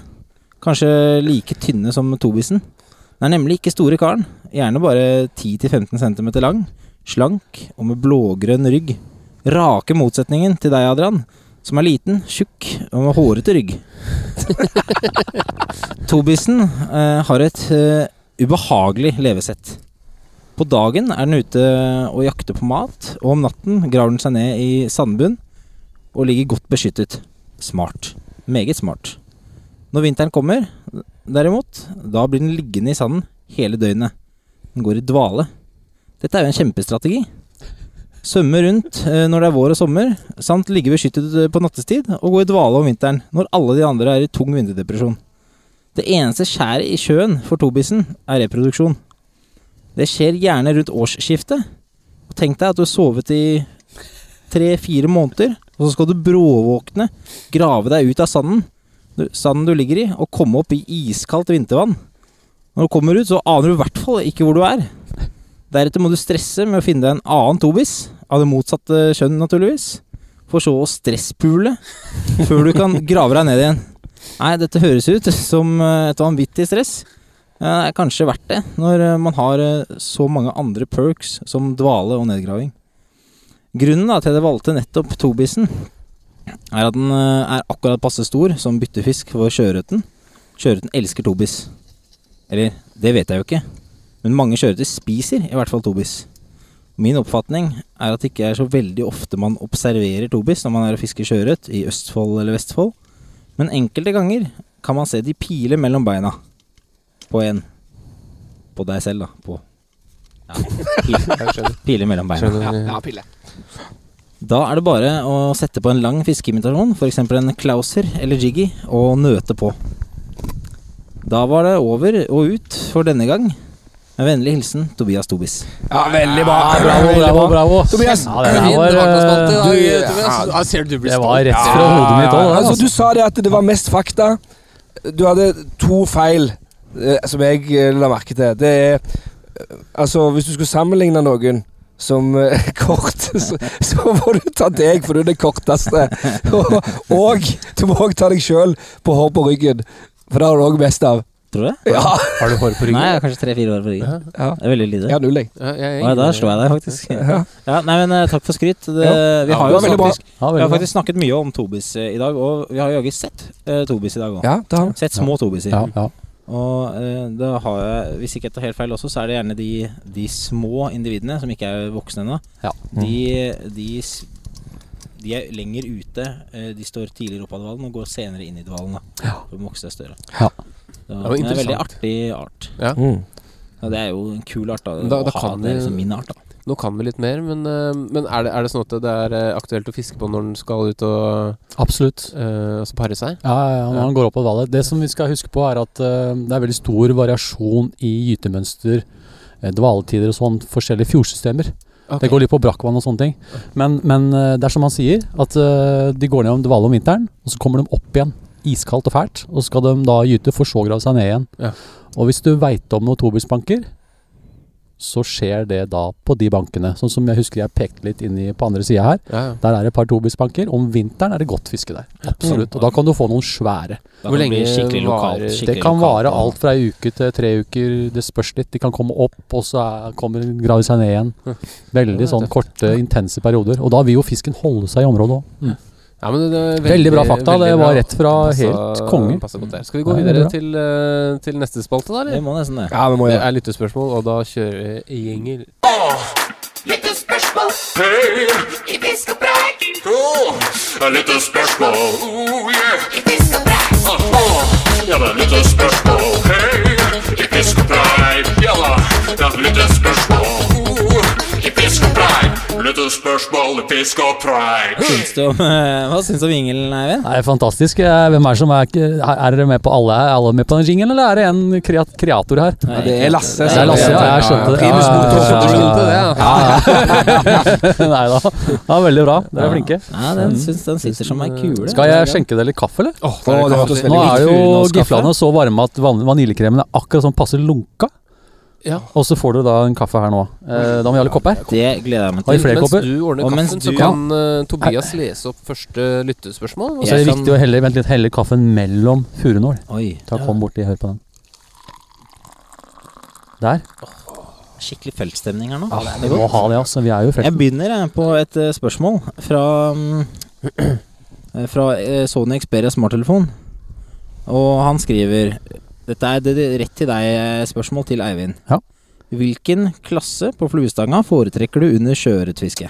Kanskje like tynne som Tobisen. Den er nemlig ikke store karen. Gjerne bare 10-15 cm lang. Slank og med blågrønn rygg. Rake motsetningen til deg, Adrian. som er liten, tjukk og med hårete rygg. Tobisen eh, har et eh, ubehagelig levesett. På dagen er den ute og jakter på mat, og om natten graver den seg ned i sandbunn og ligger godt beskyttet. Smart. Meget smart. Når vinteren kommer, derimot, da blir den liggende i sanden hele døgnet. Den går i dvale. Dette er jo en kjempestrategi. Svømme rundt eh, når det er vår og sommer, samt ligge beskyttet eh, på nattestid og gå i dvale om vinteren, når alle de andre er i tung vinterdepresjon. Det eneste skjæret i sjøen for tobisen er reproduksjon. Det skjer gjerne rundt årsskiftet. Og tenk deg at du har sovet i tre-fire måneder, og så skal du bråvåkne, grave deg ut av sanden, sanden du ligger i, og komme opp i iskaldt vintervann. Når du kommer ut, så aner du i hvert fall ikke hvor du er. Deretter må du stresse med å finne deg en annen tobis, av det motsatte kjønn naturligvis, for så å stresspule før du kan grave deg ned igjen. Nei, dette høres ut som eh, et vanvittig stress. Det er kanskje verdt det, når eh, man har eh, så mange andre perks som dvale og nedgraving. Grunnen da til at jeg valgte nettopp tobisen, er at den er akkurat passe stor som byttefisk for sjøørreten. Sjøørreten elsker tobis. Eller, det vet jeg jo ikke. Men mange kjøretøy spiser i hvert fall tobis. Min oppfatning er at det ikke er så veldig ofte man observerer tobis når man er og fisker sjøørret i Østfold eller Vestfold. Men enkelte ganger kan man se de pile mellom beina på en. På deg selv, da. På ja, pile, pile mellom beina. Ja, pile. Da er det bare å sette på en lang fiskeimitasjon, f.eks. en klauser eller jiggy, og nøte på. Da var det over og ut for denne gang. Med vennlig hilsen Tobias Tobis. Ja, veldig bra. bravo, Veldig bravo, bravo. Tobias, Ja, det, var, i eh, du- Ja, ser du, du blir det var rett fra hodet mitt òg. altså, Altså. du sa det at det var mest fakta. Du hadde to feil eh, som jeg eh, la merke til. Det er Altså, hvis du skulle sammenligne noen som kort, så, så må du ta deg, for du er den korteste. Og, og du må òg ta deg sjøl på hår på ryggen, for det har du òg mest av. Tror du det? Ja, Har du hår på ryggen? Nei, jeg har kanskje tre-fire år på ryggen. ja. Det er veldig lite. Ja, null, jeg. Ja, jeg, jeg, da slår jeg deg faktisk. Ja. Ja, nei, men eh, takk for skryt. Det, Ja. vi, har jo faktisk, Ja, vi har faktisk snakket mye om Tobis eh, i dag, og vi har jaggu sett uh, Tobis i dag òg. Ja, det har. Sett små Tobiser. Ja, ja. Og uh, da har jeg, hvis ikke jeg tar helt feil også, så er det gjerne de, de små individene som ikke er voksne ennå. Ja. De, de, de er lenger ute. De står tidligere opp av dvalen og går senere inn i dvalen. da Ja. For de vokse større. Ja. Så, var det er en veldig artig art. Mm. Ja, det er jo en kul art. da, Da- da å ha det liksom min art. da Nå kan vi litt mer, men, eh, men er, det, er det sånn at det er eh, aktuelt å fiske på når den skal ut og Absolutt. uh, altså pare seg? Ja, ja, ja, når den går opp på vallet. Det som vi skal huske på, er at uh, det er veldig stor variasjon i gytemønster, uh, dvaletider og sånn, forskjellige fjordsystemer. Okay. Det går litt på brakkvann og sånne ting. Men, men det er som han sier, at de går ned om dvale om vinteren, og så kommer de opp igjen. Iskaldt og fælt. Og så skal de da gyte, for så å grave seg ned igjen. Ja. Og hvis du veit om noen tobisbanker, så skjer det da på de bankene. Sånn som jeg husker jeg pekte litt inn i på andre sida her. Ja, ja. Der er det et par tobisbanker. Om vinteren er det godt fiske der. Absolutt. Og da kan du få noen svære. Hvor lenge skikkelig lokalt, skikkelig Det kan vare alt fra ei uke til tre uker. Det spørs litt. De kan komme opp, og så er, kommer grave seg ned igjen. Veldig sånn korte, intense perioder. Og da vil jo fisken holde seg i området òg. Ja, men det er Veldig bra fakta, det var rett fra Passet- helt konge. godt der. Skal vi gå videre bra. til, eh, til neste spalte, da? Det eller? må nesten det. Ja, vi må Det er lyttespørsmål, og da kjører vi jingle. Lyttespørsmål. Hei, i fisk og preik. Oh, lyttespørsmål. Oh, yeah. I fisk og preik. Oh, oh. Ja da, lyttespørsmål. Hei, i fisk og preik. Ja da, lyttespørsmål. Oh, i pisk og preik. Lyttespørsmål i pisk og preik. Syns du om, hva syns du om jingelen, Eivind? Det er fantastisk. Eh, Hvem er det som er Er dere med på alle? Er alle med på den jingelen, eller er det en kreat kreator her? Ja, det er Lasse. Det er Lasse, ja. Jeg skjønte det. Nei da. Ja, veldig bra. Dere er flinke. Ja, den syns den sitter som ei kule. Skal jeg skjenke dere litt kaffe, eller? Oh, det hørtes Nå er jo giflene så varme at van vaniljekremen er akkurat sånn passe lunka. Ja. Og så får du da en kaffe her nå. Eh, da må vi ha litt kopper. Det gleder jeg meg Har vi til. flere Mens kopper? du ordner Og kaffen, så du- kan ja. Tobias lese opp første lyttespørsmål. og så så er det viktig å helle, vent litt, helle kaffen mellom furunål. Ta Kom borti, hør på den. Der. skikkelig feltstemning her nå. Ja, vi må ha det, altså. Vi er jo Jeg begynner jeg, på et eh, spørsmål fra eh, fra eh, Sony Xperia smarttelefon. Og han skriver Dette er det, rett til deg, eh, spørsmål til Eivind. Ja. Hvilken klasse på fluestanga foretrekker du under sjøørretfiske?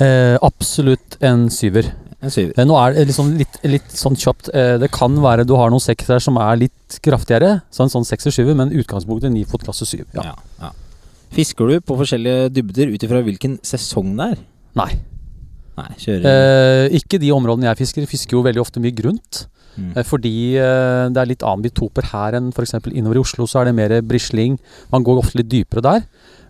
Eh, absolutt en syver. En syver. Eh, nå er det liksom litt, litt sånn kjapt. Eh, det kan være du har noen seksere som er litt kraftigere, så en sånn sekser-syver, men utgangspunktet ni fot klasse syv. Ja. Ja, ja. Fisker du på forskjellige dybder ut ifra hvilken sesong det er? Nei. Nei, Eh, ikke de områdene jeg fisker. Fisker jo veldig ofte mye grunt. Mm. Eh, fordi eh, det er litt annen bitoper her enn f.eks. innover i Oslo, så er det mer brisling. Man går ofte litt dypere der.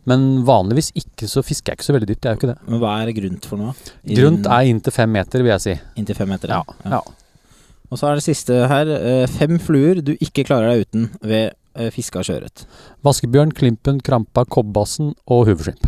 Men vanligvis ikke så fisker jeg ikke så veldig dypt. Det er jo ikke det. Men hva er grunt for noe? Grunt er inntil fem meter, vil jeg si. Inntil fem meter? Ja. ja. Og så er det siste her. eh, Fem fluer du ikke klarer deg uten ved fiske av sjøørret. Vaskebjørn, klimpen, krampa, kobbassen og huvudskimp.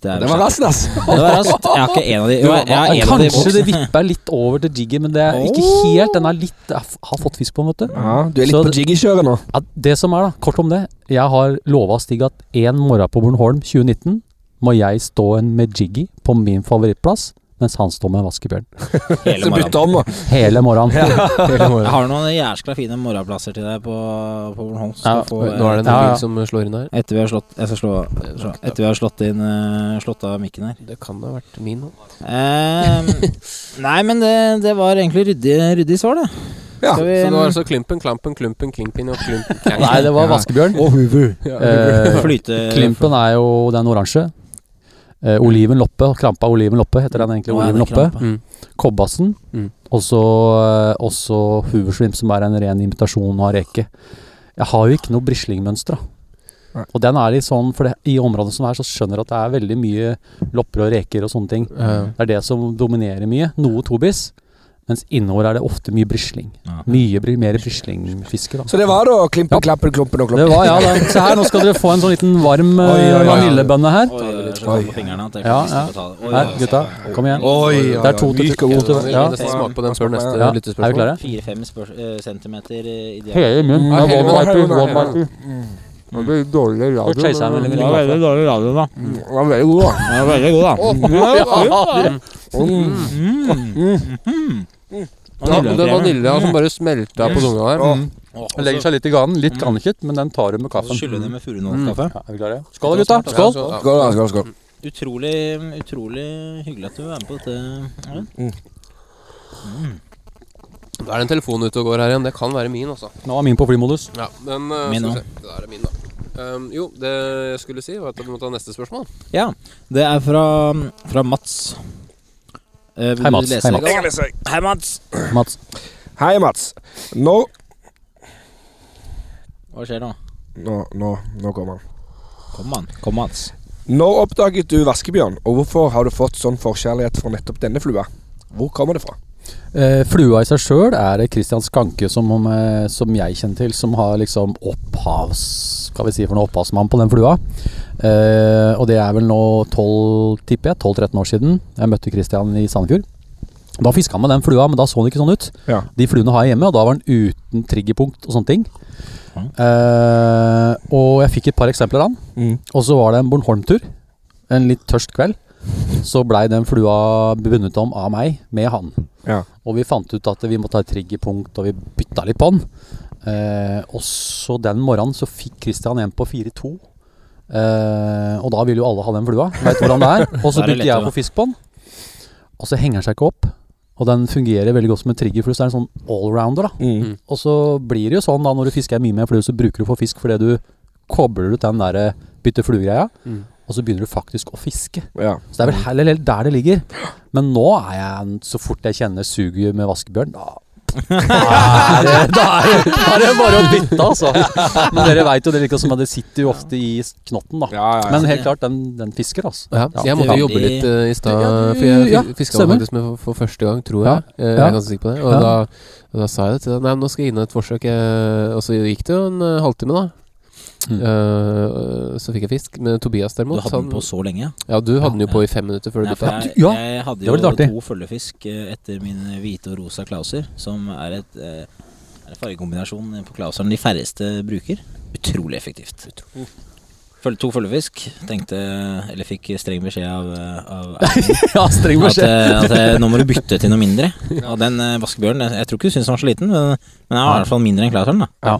Det, Det var raskt, ass. Det var raskt. Jeg har ikke en av de. Jo, jeg, har en av de Kanskje det vipper litt over til jiggy, men det er ikke helt Den er litt Jeg har fått fisk på den, vet du. Ja, du er litt Så på Jiggy-kjøret nå. Ja, det som er da, kort om det Jeg har lova Stig at en morgen på Bornholm 2019 må jeg stå en med jiggy på min favorittplass, mens han står med en vaskebjørn. Hele morgenen. Hele morgenen. Ja. Hele morgenen. Jeg har noen jæskla fine morgenplasser til deg på, på Bornholm. Ja, få, Nå er det en Ja, ja. som slår inn her. Etter vi har slått Jeg skal slå, slå Etter vi har slått inn eh, Slått av mikken her. Det kan ha vært min nå. Ehm, nei, men det, det var egentlig ryddig, ryddig svar, det. Ja, vi, Så det var altså Klimpen, Klampen, Klumpen, Klimpin og Klumpen Nei, det var vaskebjørn. Og Hoover. Eh, flyte Klimpen er jo den oransje. Eh, oliven Loppe, Krampa Oliven Loppe heter den egentlig. Oliven Loppe. Mm. Kobbassen. Mm. Og så eh, også Huvudslimp som er en ren imitasjon av reke. Jeg har jo ikke noe brislingmønster. Og den er litt sånn, for det, i området som er, så skjønner jeg at det er veldig mye lopper og reker og sånne ting. Ja. Det er det som dominerer mye. Noe tobis. Mens innover er det ofte mye brisling. Ja. Mye br mer brislingfiske, da. Så det var da klimpe, Ja. Klappen, Klumpen og Det var, ja, da. Se her, nå skal dere få en sånn liten varm oi. vanillebønne her. Oi, oi, oi, så Oi. fingrene Ja, ja. det. Oi, Her, gutta. Kom igjen. Oi, Det er to til to Ja. Ja. Smak på den før neste Ja. lyttespørsmål. Er vi klare? Fire-fem eh, centimeter eh, i Hele munnen. Ja, hele munnen. Ja. Det blir dårlig litt Det var veldig dårlig radio, da. Den var veldig god, da. Den var veldig god, da. Ja, men den vanilja som bare smelta på tunga her. Mm. Den legger seg litt i ganen. Litt gannekjøtt, men den tar du med kaffen. skyller det med furunålkaffe. Ja, er vi klare? Skål gutta. Skål. Skål, Skål, skål, skål. Utrolig, utrolig hyggelig at du vil være med på dette. Eivind. Da er det en telefon ute og går her igjen. Det kan være min, altså. Nå er min på flymodus. Ja, men uh, Min. Det der er min, da. Um, jo, det jeg skulle si, var at vi må ta neste spørsmål. Ja, det er fra, fra Mats. Vil Hei, Mats. lese Hei. Mats. Jeg kan lese. Hei, Mats. Mats. Hei, Mats. Nå Hva skjer nå? Nå, nå, nå kommer han. Kom han. Kom, Mats. Når oppdaget du vaskebjørn, og hvorfor har du fått sånn forkjærlighet for nettopp denne flua? Hvor kommer det fra? Eh, flua i seg sjøl er det Christian Skanke som, eh, som jeg kjenner til, som har liksom opphavs... Skal vi si for noe opphavsmann på den flua. Eh, og det er vel nå 12, tipper jeg, 12-13 år siden. Jeg møtte Christian i Sandefjord. Da fiska han med den flua, men da så den ikke sånn ut. Ja. De fluene har jeg hjemme, og da var den uten triggerpunkt og sånne ting. Mm. Eh, og jeg fikk et par eksempler av den. Mm. Og så var det en Bornholm-tur. En litt tørst kveld. Så blei den flua bundet om av meg med han. Ja. Og vi fant ut at vi måtte ha et triggerpunkt, og vi bytta litt på den. Eh, og så den morgenen så fikk Christian en på 4-2. Eh, og da vil jo alle ha den flua. Veit hvordan det er. Og så er begynte jeg på fisk på den. Og så henger den seg ikke opp. Og den fungerer veldig godt som en triggerflue. Så det er en sånn allrounder, da. Mm. Og så blir det jo sånn da når du fisker mye med flue, så bruker du for fisk fordi du kobler ut den der bytte flue-greia. Mm. Og så begynner du faktisk å fiske. Ja. Så det er vel heller heller der det ligger. Men nå er jeg Så fort jeg kjenner suget med vaskebjørn, da da er, det, da, er det, da er det bare å bytte, altså. Men dere veit jo det like som at det sitter jo ofte i knotten, da. Ja, ja, ja. Men helt klart, den, den fisker, altså. Jeg måtte jobbe litt uh, i stad, for jeg fiska faktisk med for, for første gang, tror jeg. Eh, Jeg er ganske sikker på det. Og da, og da sa jeg det til deg. Nei, men nå skal jeg inn et forsøk. Og så gikk det jo en eh, halvtime, da. Mm. Eh, så fikk jeg fisk. Men Tobias derimot Du hadde hadde den på så lenge? Ja, du hadde den jo på i fem minutter før du bytta. jeg, Ja, jeg hadde jo to følgefisk eh, etter min hvite og rosa klauser, som er et eh, er en fargekombinasjon på klauseren de færreste bruker. Utrolig effektivt. Følge, To følgefisk. Tenkte Eller fikk streng beskjed av, av ja, streng beskjed. At, at nå må du bytte til noe mindre. Og den vaskebjørnen Jeg, jeg tror ikke du syns den var så liten, men, men den er i hvert fall mindre enn Klaus-Ørn. da. Ja.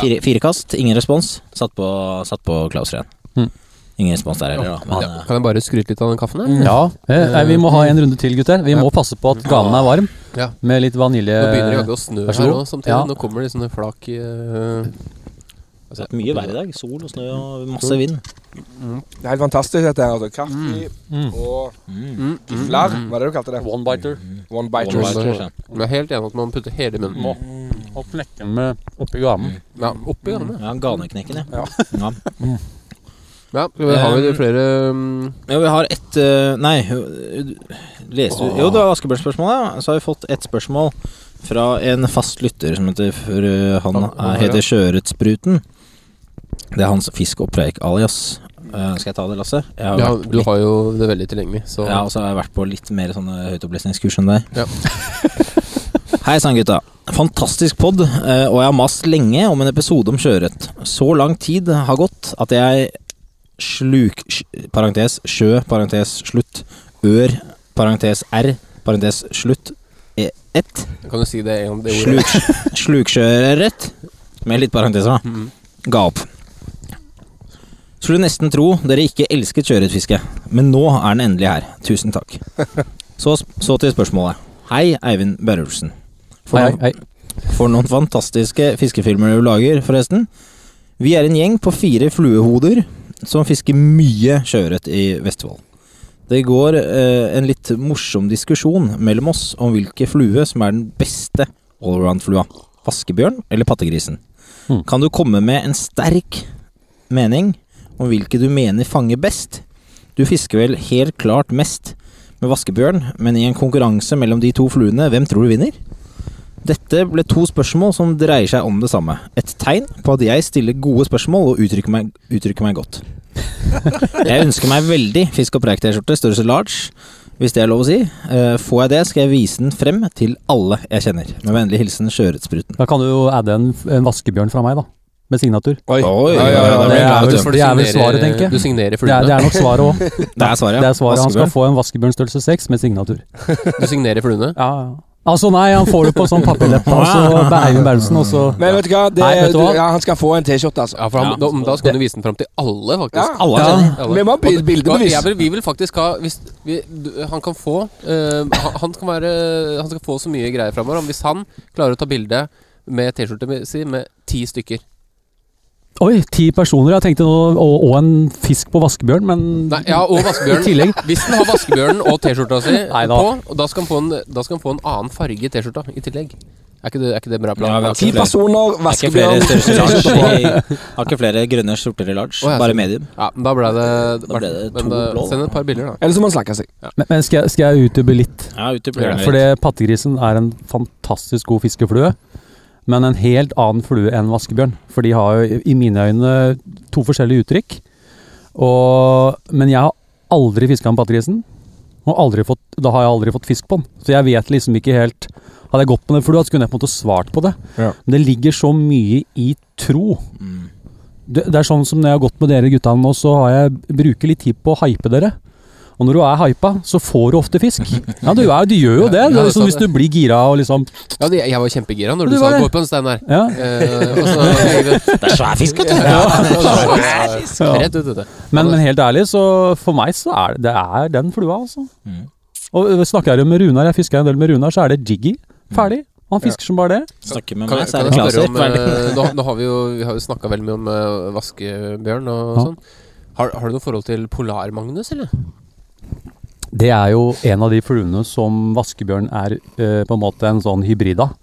Fire, fire kast, ingen respons. Satt på, satt på Klaus-Ørn. Mm. Ingen respons der heller, da. Men, Ja. eh, Kan jeg bare skryte litt av den kaffen her? Ja, eh, eh, vi må ha en runde til, gutter. Vi må passe på at ganen er varm. Ja. Med litt vanilje. Nå begynner det jaggu å snø her nå òg, samtidig. Ja. Nå kommer det sånne flak i uh det mye vær i dag. Sol og snø og masse vind. Det er helt fantastisk dette her. altså. Kaffe Mm. og mm, gifler. Hva er det du kalte det? One One biter. ja. Men jeg er helt enig at man putter hele i munnen. Må. Og knekke den med oppi ganen. Ja, oppi ganen. Ja, Ganeknekken, ja. ja. Ja, har vi flere um, Ja, vi har ett eh, Nei, leser leste du Jo, det var Askebjørn-spørsmålet. Så har vi fått ett spørsmål fra en fast lytter som heter for, uh, Han er, heter Sjøørretspruten. Det er hans fisk og preik alias. Uh, skal jeg ta det, Lasse? Jeg har Ja, vært du litt, har jo det veldig tilgjengelig, så ja, og så har jeg vært på litt mer sånne høytopplesningskurs enn deg. Ja. Hei sann, gutta. Fantastisk pod, eh, og jeg har mast lenge om en episode om sjøørret. Så lang tid har gått at jeg sluk... Parentes sjø, parentes slutt. Ør, parentes r, parentes slutt. E, ett. kan du si det om det ordet? Sluk, sluksjøørret, med litt parenteser, da. Mhm. Ga opp. Skulle nesten tro dere ikke elsket sjøørretfiske, men nå er den endelig her. Tusen takk. Så, så til spørsmålet. Hei, Eivind Børrelsen. For, Hei, hei. for noen fantastiske fiskefilmer du lager, forresten. Vi er en gjeng på fire fluehoder som fisker mye sjøørret i Vestfold. Det går eh, en litt morsom diskusjon mellom oss om hvilke flue som er den beste allround-flua. Vaskebjørn eller pattegrisen? Hmm. Kan du komme med en sterk mening om hvilke du mener fanger best? Du fisker vel helt klart mest med vaskebjørn, men i en konkurranse mellom de to fluene, hvem tror du vinner? Dette ble to spørsmål som dreier seg om det samme. Et tegn på at jeg stiller gode spørsmål og uttrykker meg, uttrykker meg godt. Jeg ønsker meg veldig Fisk og preik-T-skjorte, størrelse large, hvis det er lov å si. Eh, får jeg det, skal jeg vise den frem til alle jeg kjenner. Med vennlig hilsen Sjøørretspruten. Da kan du jo adde en, en vaskebjørn fra meg, da. Med signatur. Oi. Oi, Ja, ja, ja, det er vel- det er vel svaret, tenker jeg. Du signerer Det er, det er nok svaret òg. Det er svaret, ja. Det er svaret. Han skal få en vaskebjørn størrelse 6 med signatur. Du signerer fluene. Ja, ja. Altså nei, han får det på sånn papirleppe, og så Eivind Berlsen, og Men vet du hva? Det, Nei, vet du hva? Du, ja, han skal få en T-skjorte, altså. Ja, for han, Ja. da, da skal du vise den fram til alle, faktisk. Ja. Alle Ja. Alle. Vi må ha bil- bildebevis. vil- Vi vil faktisk ha hvis vi, du, Han kan få uh, han, han, kan være, han skal få så mye greier framover. Hvis han klarer å ta bilde med T-skjorte med- si, med ti stykker. Oi, ti personer. Jeg tenkte nå og, og en fisk på vaskebjørn, men Nei, ja, og i vaskebjørn. tillegg. Hvis den har vaskebjørnen og T-skjorta si Nei da. på, da skal, en, da skal han få en annen farge i T-skjorta i tillegg. Er ikke det, er ikke det bra plan? Ja, Ti personer, vaskebjørn Har ikke flere grønne skjorter i large, oh, bare medium. Ja, da ble det, Da ble det men to blå. Send et par bilder, da. Eller så må han slakke seg. Men, men skal, jeg- skal jeg utdype litt? Ja, utdype litt. Fordi pattegrisen er en fantastisk god fiskeflue, men en helt annen flue enn vaskebjørn. For de har jo i mine øyne to forskjellige uttrykk. Og, men jeg har aldri fiska med pattegrisen. Og fått, da har jeg aldri fått fisk på den. Så jeg vet liksom ikke helt Hadde jeg gått med den flua, kunne jeg på en måte svart på det. Ja. Men det ligger så mye i tro. Mm. Det, det er sånn som når jeg har gått med dere gutta nå, så har jeg bruker litt tid på å hype dere. Og når du er hypa, så får du ofte fisk. Ja, du, er, du gjør jo det. Ja, det sa hvis du blir gira og liksom Ja, jeg var kjempegira når Du du, sa. 'gå på en stein her'. Ja. Eh, så, Det er svær fisk, vet du. Ja. Rett ut, vet du. Men, men helt ærlig, så for meg så er det, det er den flua, altså. Mm. Og øh, snakker jeg med Runar, jeg fisker en del med Runar, så er det Jiggy. Ferdig. Han fisker som bare det. Snakker med Kan, meg, jeg- så er det om eh, nå, nå har vi jo, vi har jo snakka veldig mye om eh, vaskebjørn og Ja. sånn. Har, har du noe forhold til Polar-Magnus, eller? Det er jo en av de fluene som vaskebjørn er øh, på en måte en sånn hybrid av.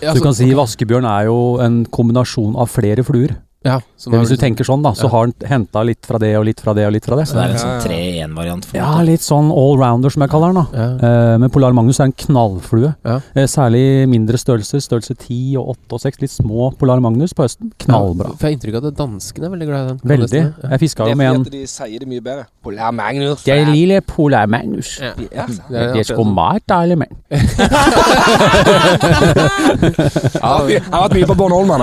Ja, du kan si okay. vaskebjørn er jo en kombinasjon av flere fluer. Ja, som hvis du tenker sånn, da, så Ja. har han henta litt fra det og litt fra det og litt fra det. Så det er en sånn 3-1-variant. for Ja, litt sånn allrounder, som jeg kaller den. da. ja. Eh, men Polar Magnus er en knallflue. Ja. Eh, særlig mindre størrelser, størrelse 10 og 8 og 6. Litt små Polar Magnus på høsten. Knallbra. Ja, for jeg har inntrykk av at danskene er veldig glad i den. Veldig. Ja. Jeg fiska jo er med en fordi de sier det mye bedre. Polar Magnus. Det lille Polar Magnus. Ja. Ja, Det er ikke akkurat skal sånn. mat, element. Har vært mye på Bornholm, han.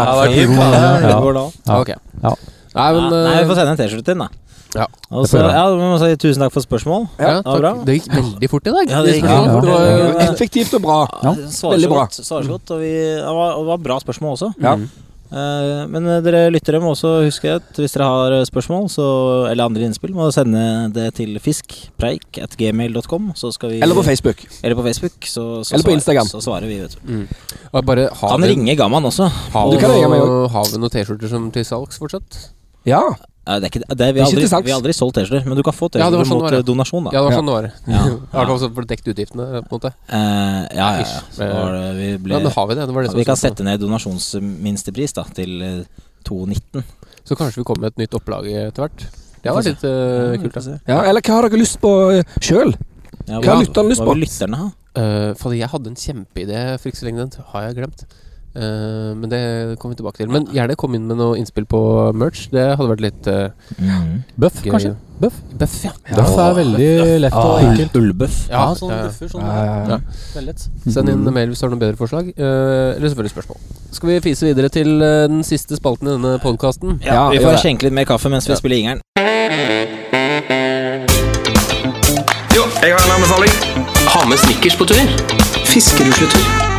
Ja, Ok. Ja. Nei, men ja, nei, eh, vi får sende en T-skjorte til den, da. Ja, Og så, ja, vi må si tusen takk for spørsmål. ja, det var bra. Det gikk veldig fort i dag. Ja, det gikk Ja, ja. det var- Eh, Effektivt og bra. Ja, veldig bra. godt, svarer så godt, og, vi, det var, det var bra spørsmål også. Ja. Mm. Eh, men eh, dere lyttere må også huske at hvis dere har eh, spørsmål så, eller andre innspill, må dere sende det til fiskpreik at gmail.com. Så skal vi Eller på Facebook. Eller på Facebook. Så, så Eller på svarer- Instagram. Så svarer vi, vet du. Mm. Og bare har Kan vi, ringe Gamman også. har Du kan ringe meg noe, har vi noen T-skjorter som til salgs fortsatt? Ja. Eh, det er ikke, det er, vi, har aldri, vi har aldri solgt T-skjorter, men du kan få Ja, T-skjorter sånn mot eh, donasjon. da Ja, det var sånn det var. Ja. ja. ja. Også så for å dekke utgiftene, på en måte. Eh, ja, ja, ja. Det, vi, ble, Ja, men har vi det? det, var det som vi kan sette ned donasjonsminstepris da, til eh, 2,19. Så kanskje vi kommer med et nytt opplag etter hvert. Det hadde vært litt uh, kult. Da. ja. Eller hva har dere lyst på sjøl? Hva har lytterne lyst på? Hva vil lytterne ha? Uh, fordi jeg hadde en kjempeidé for ikke så lenge den. Har jeg glemt. Eh, men det kommer vi tilbake til. Men gjerne kom inn med noe innspill på merch. Det hadde vært litt uh, Bøff, gøy. kanskje? Bøff. Bøff, ja. Bøff er veldig lett og enkelt. Ullbøff. Ja, sånn ja, ja. bøffer. Sånn, Ja, ja, ja. Ja. Send inn en mail hvis du har noen bedre forslag. Uh, eller selvfølgelig spørsmål. Skal vi fise videre til den siste spalten i denne podkasten? Ja, vi får skjenke litt mer kaffe mens vi Ja. spiller Ingeren. Jo, jeg har en anbefaling. Ha med snickers på tur. Fiskerusletur.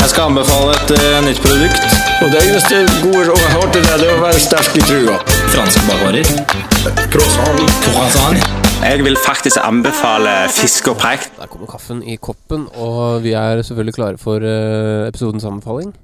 Jeg skal anbefale et uh, nytt produkt. Og det eneste gode rådet jeg har til deg, det er å være sterk i trua. Franske bakvarer. Croissant. Jeg vil faktisk anbefale fisk og preik. Der kommer kaffen i koppen, og vi er selvfølgelig klare for uh, episodens anbefaling.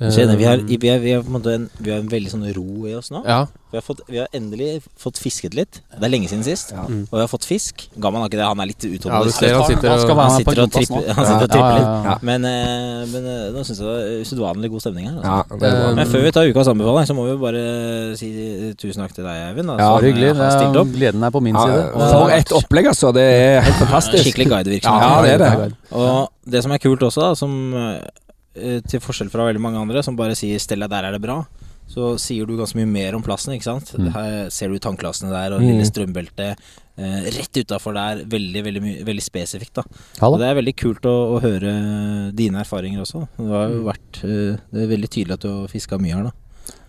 Kjenner, vi, har, vi, har, vi, har en vi har en veldig sånn ro i oss nå. Ja. Vi har, fått, vi har endelig fått fisket litt. Det er lenge siden sist. Ja. Og vi har fått fisk. Gammal har ikke det, han er litt ja, utålmodig. Ja, han sitter Han og han sitter og tripper, han sitter og Ja, tripper ja, litt. Men, eh, men eh, nå syns jeg det var usedvanlig god stemning her. Ja, Altså. det er bra. Eh, Men før vi tar ukas anbefaling, så må vi bare si tusen takk til deg, Eivind. da, Ja, Hyggelig. eh, er- Gleden er på min Ja, side. for et opplegg, altså. Det er helt fantastisk. Skikkelig guidevirksomhet. Ja, det er det. Og det som er kult også, da, som til forskjell fra veldig mange andre som bare sier 'Stella, der er det bra', så sier du ganske mye mer om plassen, ikke sant. Mm. Her ser du tanklassene der, og Mm. lille strømbeltet eh, rett utafor der. Veldig, veldig, veldig spesifikt, da. Ha Og det. er veldig kult å, å høre dine erfaringer også. Det har Mm. jo vært eh, Det er veldig tydelig at du har fiska mye her, da.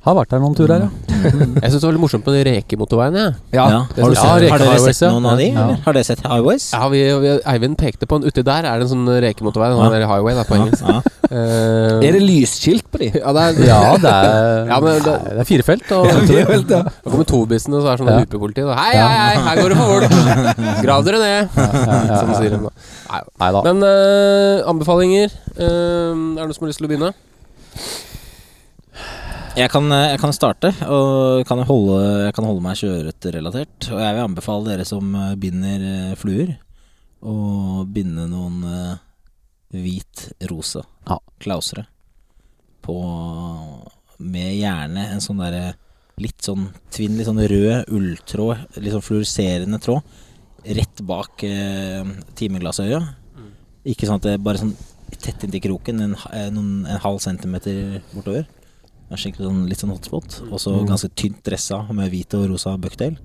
Har vært der noen turer, ja. Jeg syns det var veldig morsomt med de rekemotorveiene. jeg. Ja. Ja. det Har, du synes har dere sett noen av de? Ja. Eller? Har dere sett Highways? Ja, vi, vi, Eivind pekte på en uti der er det en sånn rekemotorvei. Ja. Eller highway, da, på engelsk. Ja. Eh, Er det lysskilt på de? Ja, det er, Ja, det er, Ja, men det- det er firefelt. Og, Da kommer tobisen, og så er det sånn Ja. UP-politi. Hei, hei, hei, her går det for fort! Grav dere ned! Som sier de da. Nei da. Men uh, anbefalinger Uh, Er det noen som har lyst til å begynne? Jeg kan, jeg kan starte, og kan holde, jeg kan holde meg sjøørretrelatert. Og jeg vil anbefale dere som eh, binder eh, fluer, å binde noen eh, hvit rosa Ja. klausere på Med gjerne en sånn derre litt sånn tvinn, litt sånn rød ulltråd, litt sånn fluoriserende tråd, rett bak eh, timeglassøyet. Ikke sånn at det er bare sånn tett inntil kroken, en, eh, en halv centimeter bortover. Skikkelig sånn, litt sånn hotspot. Og så ganske tynt dressa med hvit og rosa bucktail.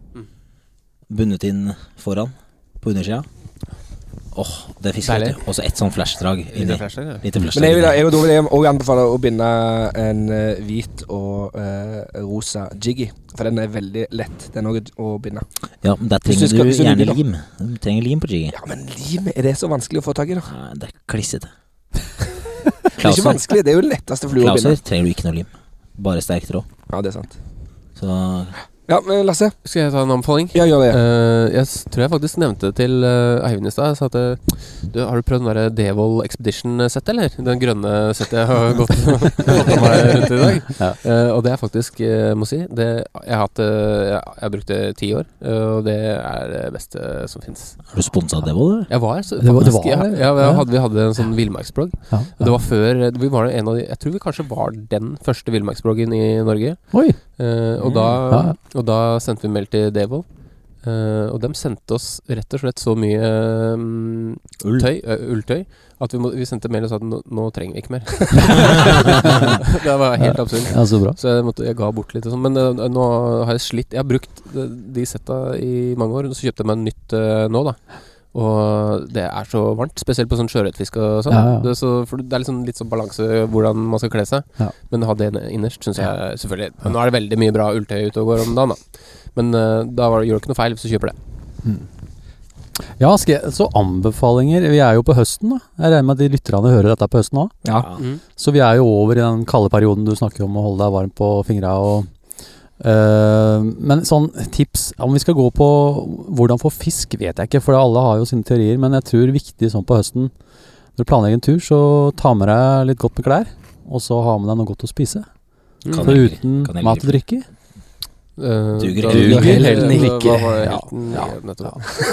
Bundet inn foran på undersida. Åh, det fisker du. Og så ett sånn flashdrag inni. flashdrag, ja. Lite Men flashdrag. jeg vil, jeg, da vil jeg også anbefale å binde en eh, hvit og uh, rosa jiggy. For den er veldig lett den òg, å binde. Ja, men der trenger du skal- gjerne lim. Du trenger lim på jiggy. Ja, men lim, er det så vanskelig å få tak i, da? Ja, det er klissete. Det er ikke vanskelig, det er jo den letteste flua å klauser trenger du ikke noe lim. Bare sterk tråd. Ja, det er sant. Så Ja, men Lasse. Skal jeg ta en anbefaling? Ja, gjør det. uh, jeg tror jeg faktisk nevnte det til uh, Eivind i stad. Jeg sa at eh, du, Har du prøvd den derre Devold Expedition-settet, eller? Den grønne settet jeg har gått av meg rundt i dag. Ja. Uh, og det er faktisk, jeg må si det, Jeg har hatt eh, jeg, jeg har brukt det i ti år, eh, og det er det beste som fins. Har du sponsa Devil? Devold, eller? Jeg var så, Det var- det var ja, ja, vi hadde, vi hadde en sånn villmarksblogg. Ja, Det var før vi var en av de, Jeg tror vi kanskje var den første villmarksbloggen i Norge. Oi. Uh, og, da, ja. Og da sendte vi mail til Devold. Uh, og de sendte oss rett og slett så mye um, Ull. tøy, uh, ulltøy at vi, må, vi sendte mail og sa at nå, nå trenger vi ikke mer. det var helt absurd. Ja, så. Så jeg, måtte, jeg ga bort litt. Og sånn. Men uh, nå har jeg slitt Jeg har brukt de, setta i mange år, og så kjøpte jeg meg nytt eh, nå, da. Og det er så varmt, spesielt på sånn sjøørretfiske og sånn. Ja, ja. Det, så, det er liksom litt sånn balanse hvordan man skal kle seg. Ja. Men å ha det innerst syns jeg selvfølgelig Nå er det veldig mye bra ulltøy ute og går om dagen, da. Men uh, da var, gjør du ikke noe feil hvis du kjøper det. Ja, skal jeg, så anbefalinger Vi er jo på høsten, da. Jeg regner med at de lytterne hører dette på høsten òg. Ja. Mm. Så vi er jo over i den kalde perioden du snakker om å holde deg varm på fingra og Men sånn tips Om vi skal gå på hvordan få fisk, vet jeg ikke, for alle har jo sine teorier. Men jeg tror viktig sånn på høsten Når du planlegger en tur, så ta med deg litt godt med klær. Og så ha med deg noe godt å spise. Kan For jeg- uten mat og drikke. Eh, Duger da- Duger Helten ikke. Ja, ja.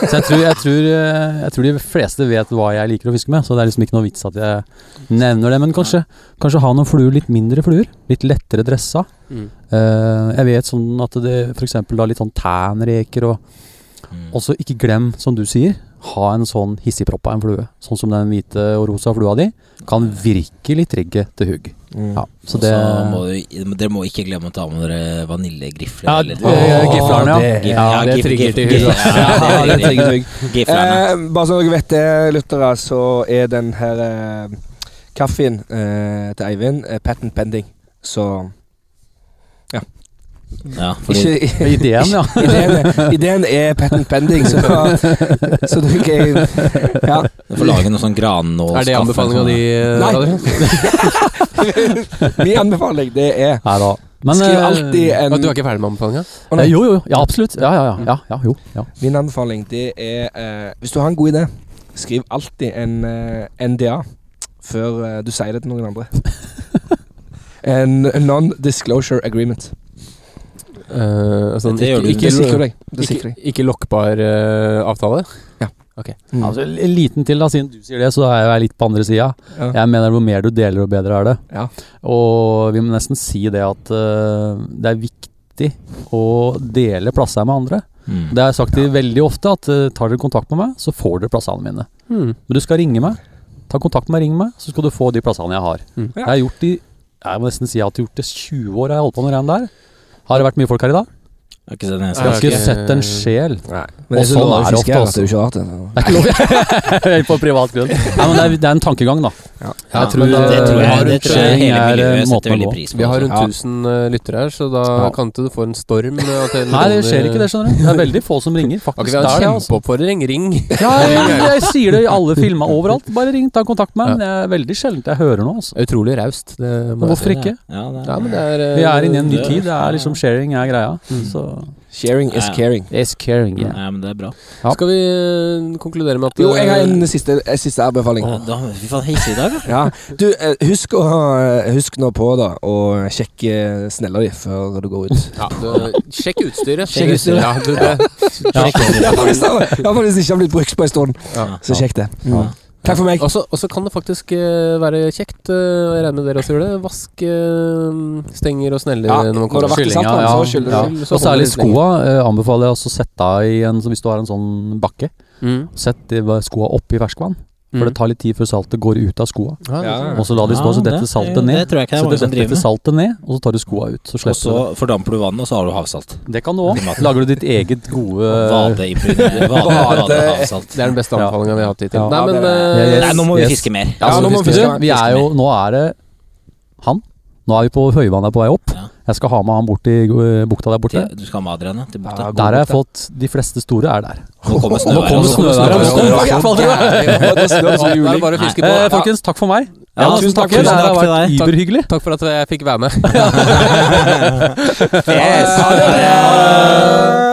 Så jeg tror, jeg, tror, eh, jeg tror de fleste vet hva jeg liker å fiske med, så det er liksom ikke noe vits at jeg nevner det. Men kanskje, kanskje ha noen fluer, litt mindre fluer. Litt lettere dressa. Mm. Uh, jeg vet sånn at det f.eks. da litt sånn tænreker og Mm. også ikke glem, som du sier, ha en sånn hissigpropp av en flue. Sånn som den hvite og rosa flua di. Kan virkelig trigge til hugg. Mm. Ja, så det må du, dere må ikke glemme å ta med dere vaniljegrifler. Ja, eller- det- gifleren, ja. det- Gif- ja, det trigger til hugg, Ja, Ja, det trigger trigger Giflerne. Eh, bare så dere vet det, lyttere, så er den her eh, kaffen eh, til Eivind eh, patent pending. Så Ja, fordi ikke Ideen, ja. ideen, ideen er patent pending, så, så du ikke Ja. du får lage noe sånn grannålskaffe. Er det anbefalinga di? eh, Nei. Min anbefaling, det er Nei da. Men, Skriv eh, alltid en Du er ikke ferdig med anbefalinga? Oh, eh, Jo, jo. Ja, absolutt. Ja, ja, ja. ja, ja jo. Ja. Min anbefaling, det er uh, Hvis du har en god idé, skriv alltid en uh, NDA før uh, du sier det til noen andre. En non-disclosure agreement. Uh, altså, Det gjør du. ikke, Det sikrer ikke, deg. Det sikrer ikke, lokkbar eh, avtale? Mm. Altså, en liten til, da, siden du sier det, så er jeg litt på andre sida. Ja. Jeg mener hvor mer du deler, jo bedre er det. Ja. Og vi må nesten si det at uh, det er viktig å dele plasser med andre. Mm. Det har jeg sagt ja. veldig ofte, at uh, tar dere kontakt med meg, så får dere plassene mine. Mm. Men du skal ringe meg. Ta kontakt med meg, ring meg, så skal du få de plassene jeg har. Mm. Jeg har gjort de Jeg må nesten si at jeg har gjort det 20 år, jeg har holdt på med det der. Har det vært mye folk her i dag? Jeg har ikke sett den Jeg har ikke sett en sjel. Nei. Og Men det er sånn er det ofte også. det er jo ikke rart. Det. Det er ikke lov Helt på privat grunn. Nei, men det er, det er en tankegang, da. Ja. Jeg tror, men da- Det tror eh, jeg, det tror jeg hele er, eh, miljøet måten setter å veldig gå. pris på. Vi har rundt Ja. 1000 ja. lyttere her, så da Ja. kan ikke du få en storm. eh, Nei, det skjer ikke det, skjønner du. Det er veldig få som ringer. Faktisk. okay, vi har en det, altså. kjempeoppfordring? Ring! Ja, jeg, jeg sier det i alle filmer overalt. Bare ring, ta kontakt med meg. Det er veldig sjeldent jeg hører noe. Altså. Utrolig raust. Men hvorfor ikke? Ja, det Ja, men det eh, Vi er inne i en ny tid. Det er liksom sharing er greia. Så Sharing is Ja, ja. caring. It's caring, yeah. Ja, men det er bra. Ja. Skal vi eh, konkludere med at Jo, jeg har eh, en siste, en siste anbefaling. Oh, da, fy faen, hissig i dag, da. Ja. Du, eh, husk, å, ha- husk nå på da å sjekke snella di før du går ut. ja, du, Sjekk utstyret. Sjekk utstyret. Ja, du, det, Ja, faktisk, ja, hvis det ikke har blitt brukt på en stund, ja. så sjekk det. Mm. Takk for meg. Og så kan det faktisk uh, være kjekt, uh, jeg regner med dere også gjør det, vaske uh, stenger og sneller Ja, når man kommer. til Skyllinga, saltvann, ja. så skyller Ja. du. Så Og særlig skoa eh, anbefaler jeg også å sette av i en Hvis du har en sånn bakke, Mm. sett de skoa oppi ferskvann. For Mm. det tar litt tid før saltet går ut av skoa. Ja. Og så la de stå, så detter saltet ned. Det tror jeg ikke det Så er mange som detter driver saltet ned, og så tar du skoa ut. Så Og slipper så du det. fordamper du vannet, og så har du havsalt. Det kan du òg. Lager du ditt eget gode Vade, Vade- vadehavsalt. Det er den beste Ja. anbefalinga vi har hatt hittil. Ja. Nei, men er- eh, Yes. Nei, nå må vi Yes. fiske mer. Ja, nå må vi fiske vi er jo Nå er det han. Nå er vi på høyvannet på vei opp. Ja. Jeg skal ha med han bort i eh, bukta der borte. Til- Du skal ha med Adrian, til bukta. Ja, Der har jeg fått De fleste store er der. Nå kommer snøværet. er på. Eh, folkens, takk for meg. Ja, ja, tusen takk. takk. Tusen takk takk, til deg. überhyggelig. Takk for at jeg fikk være med.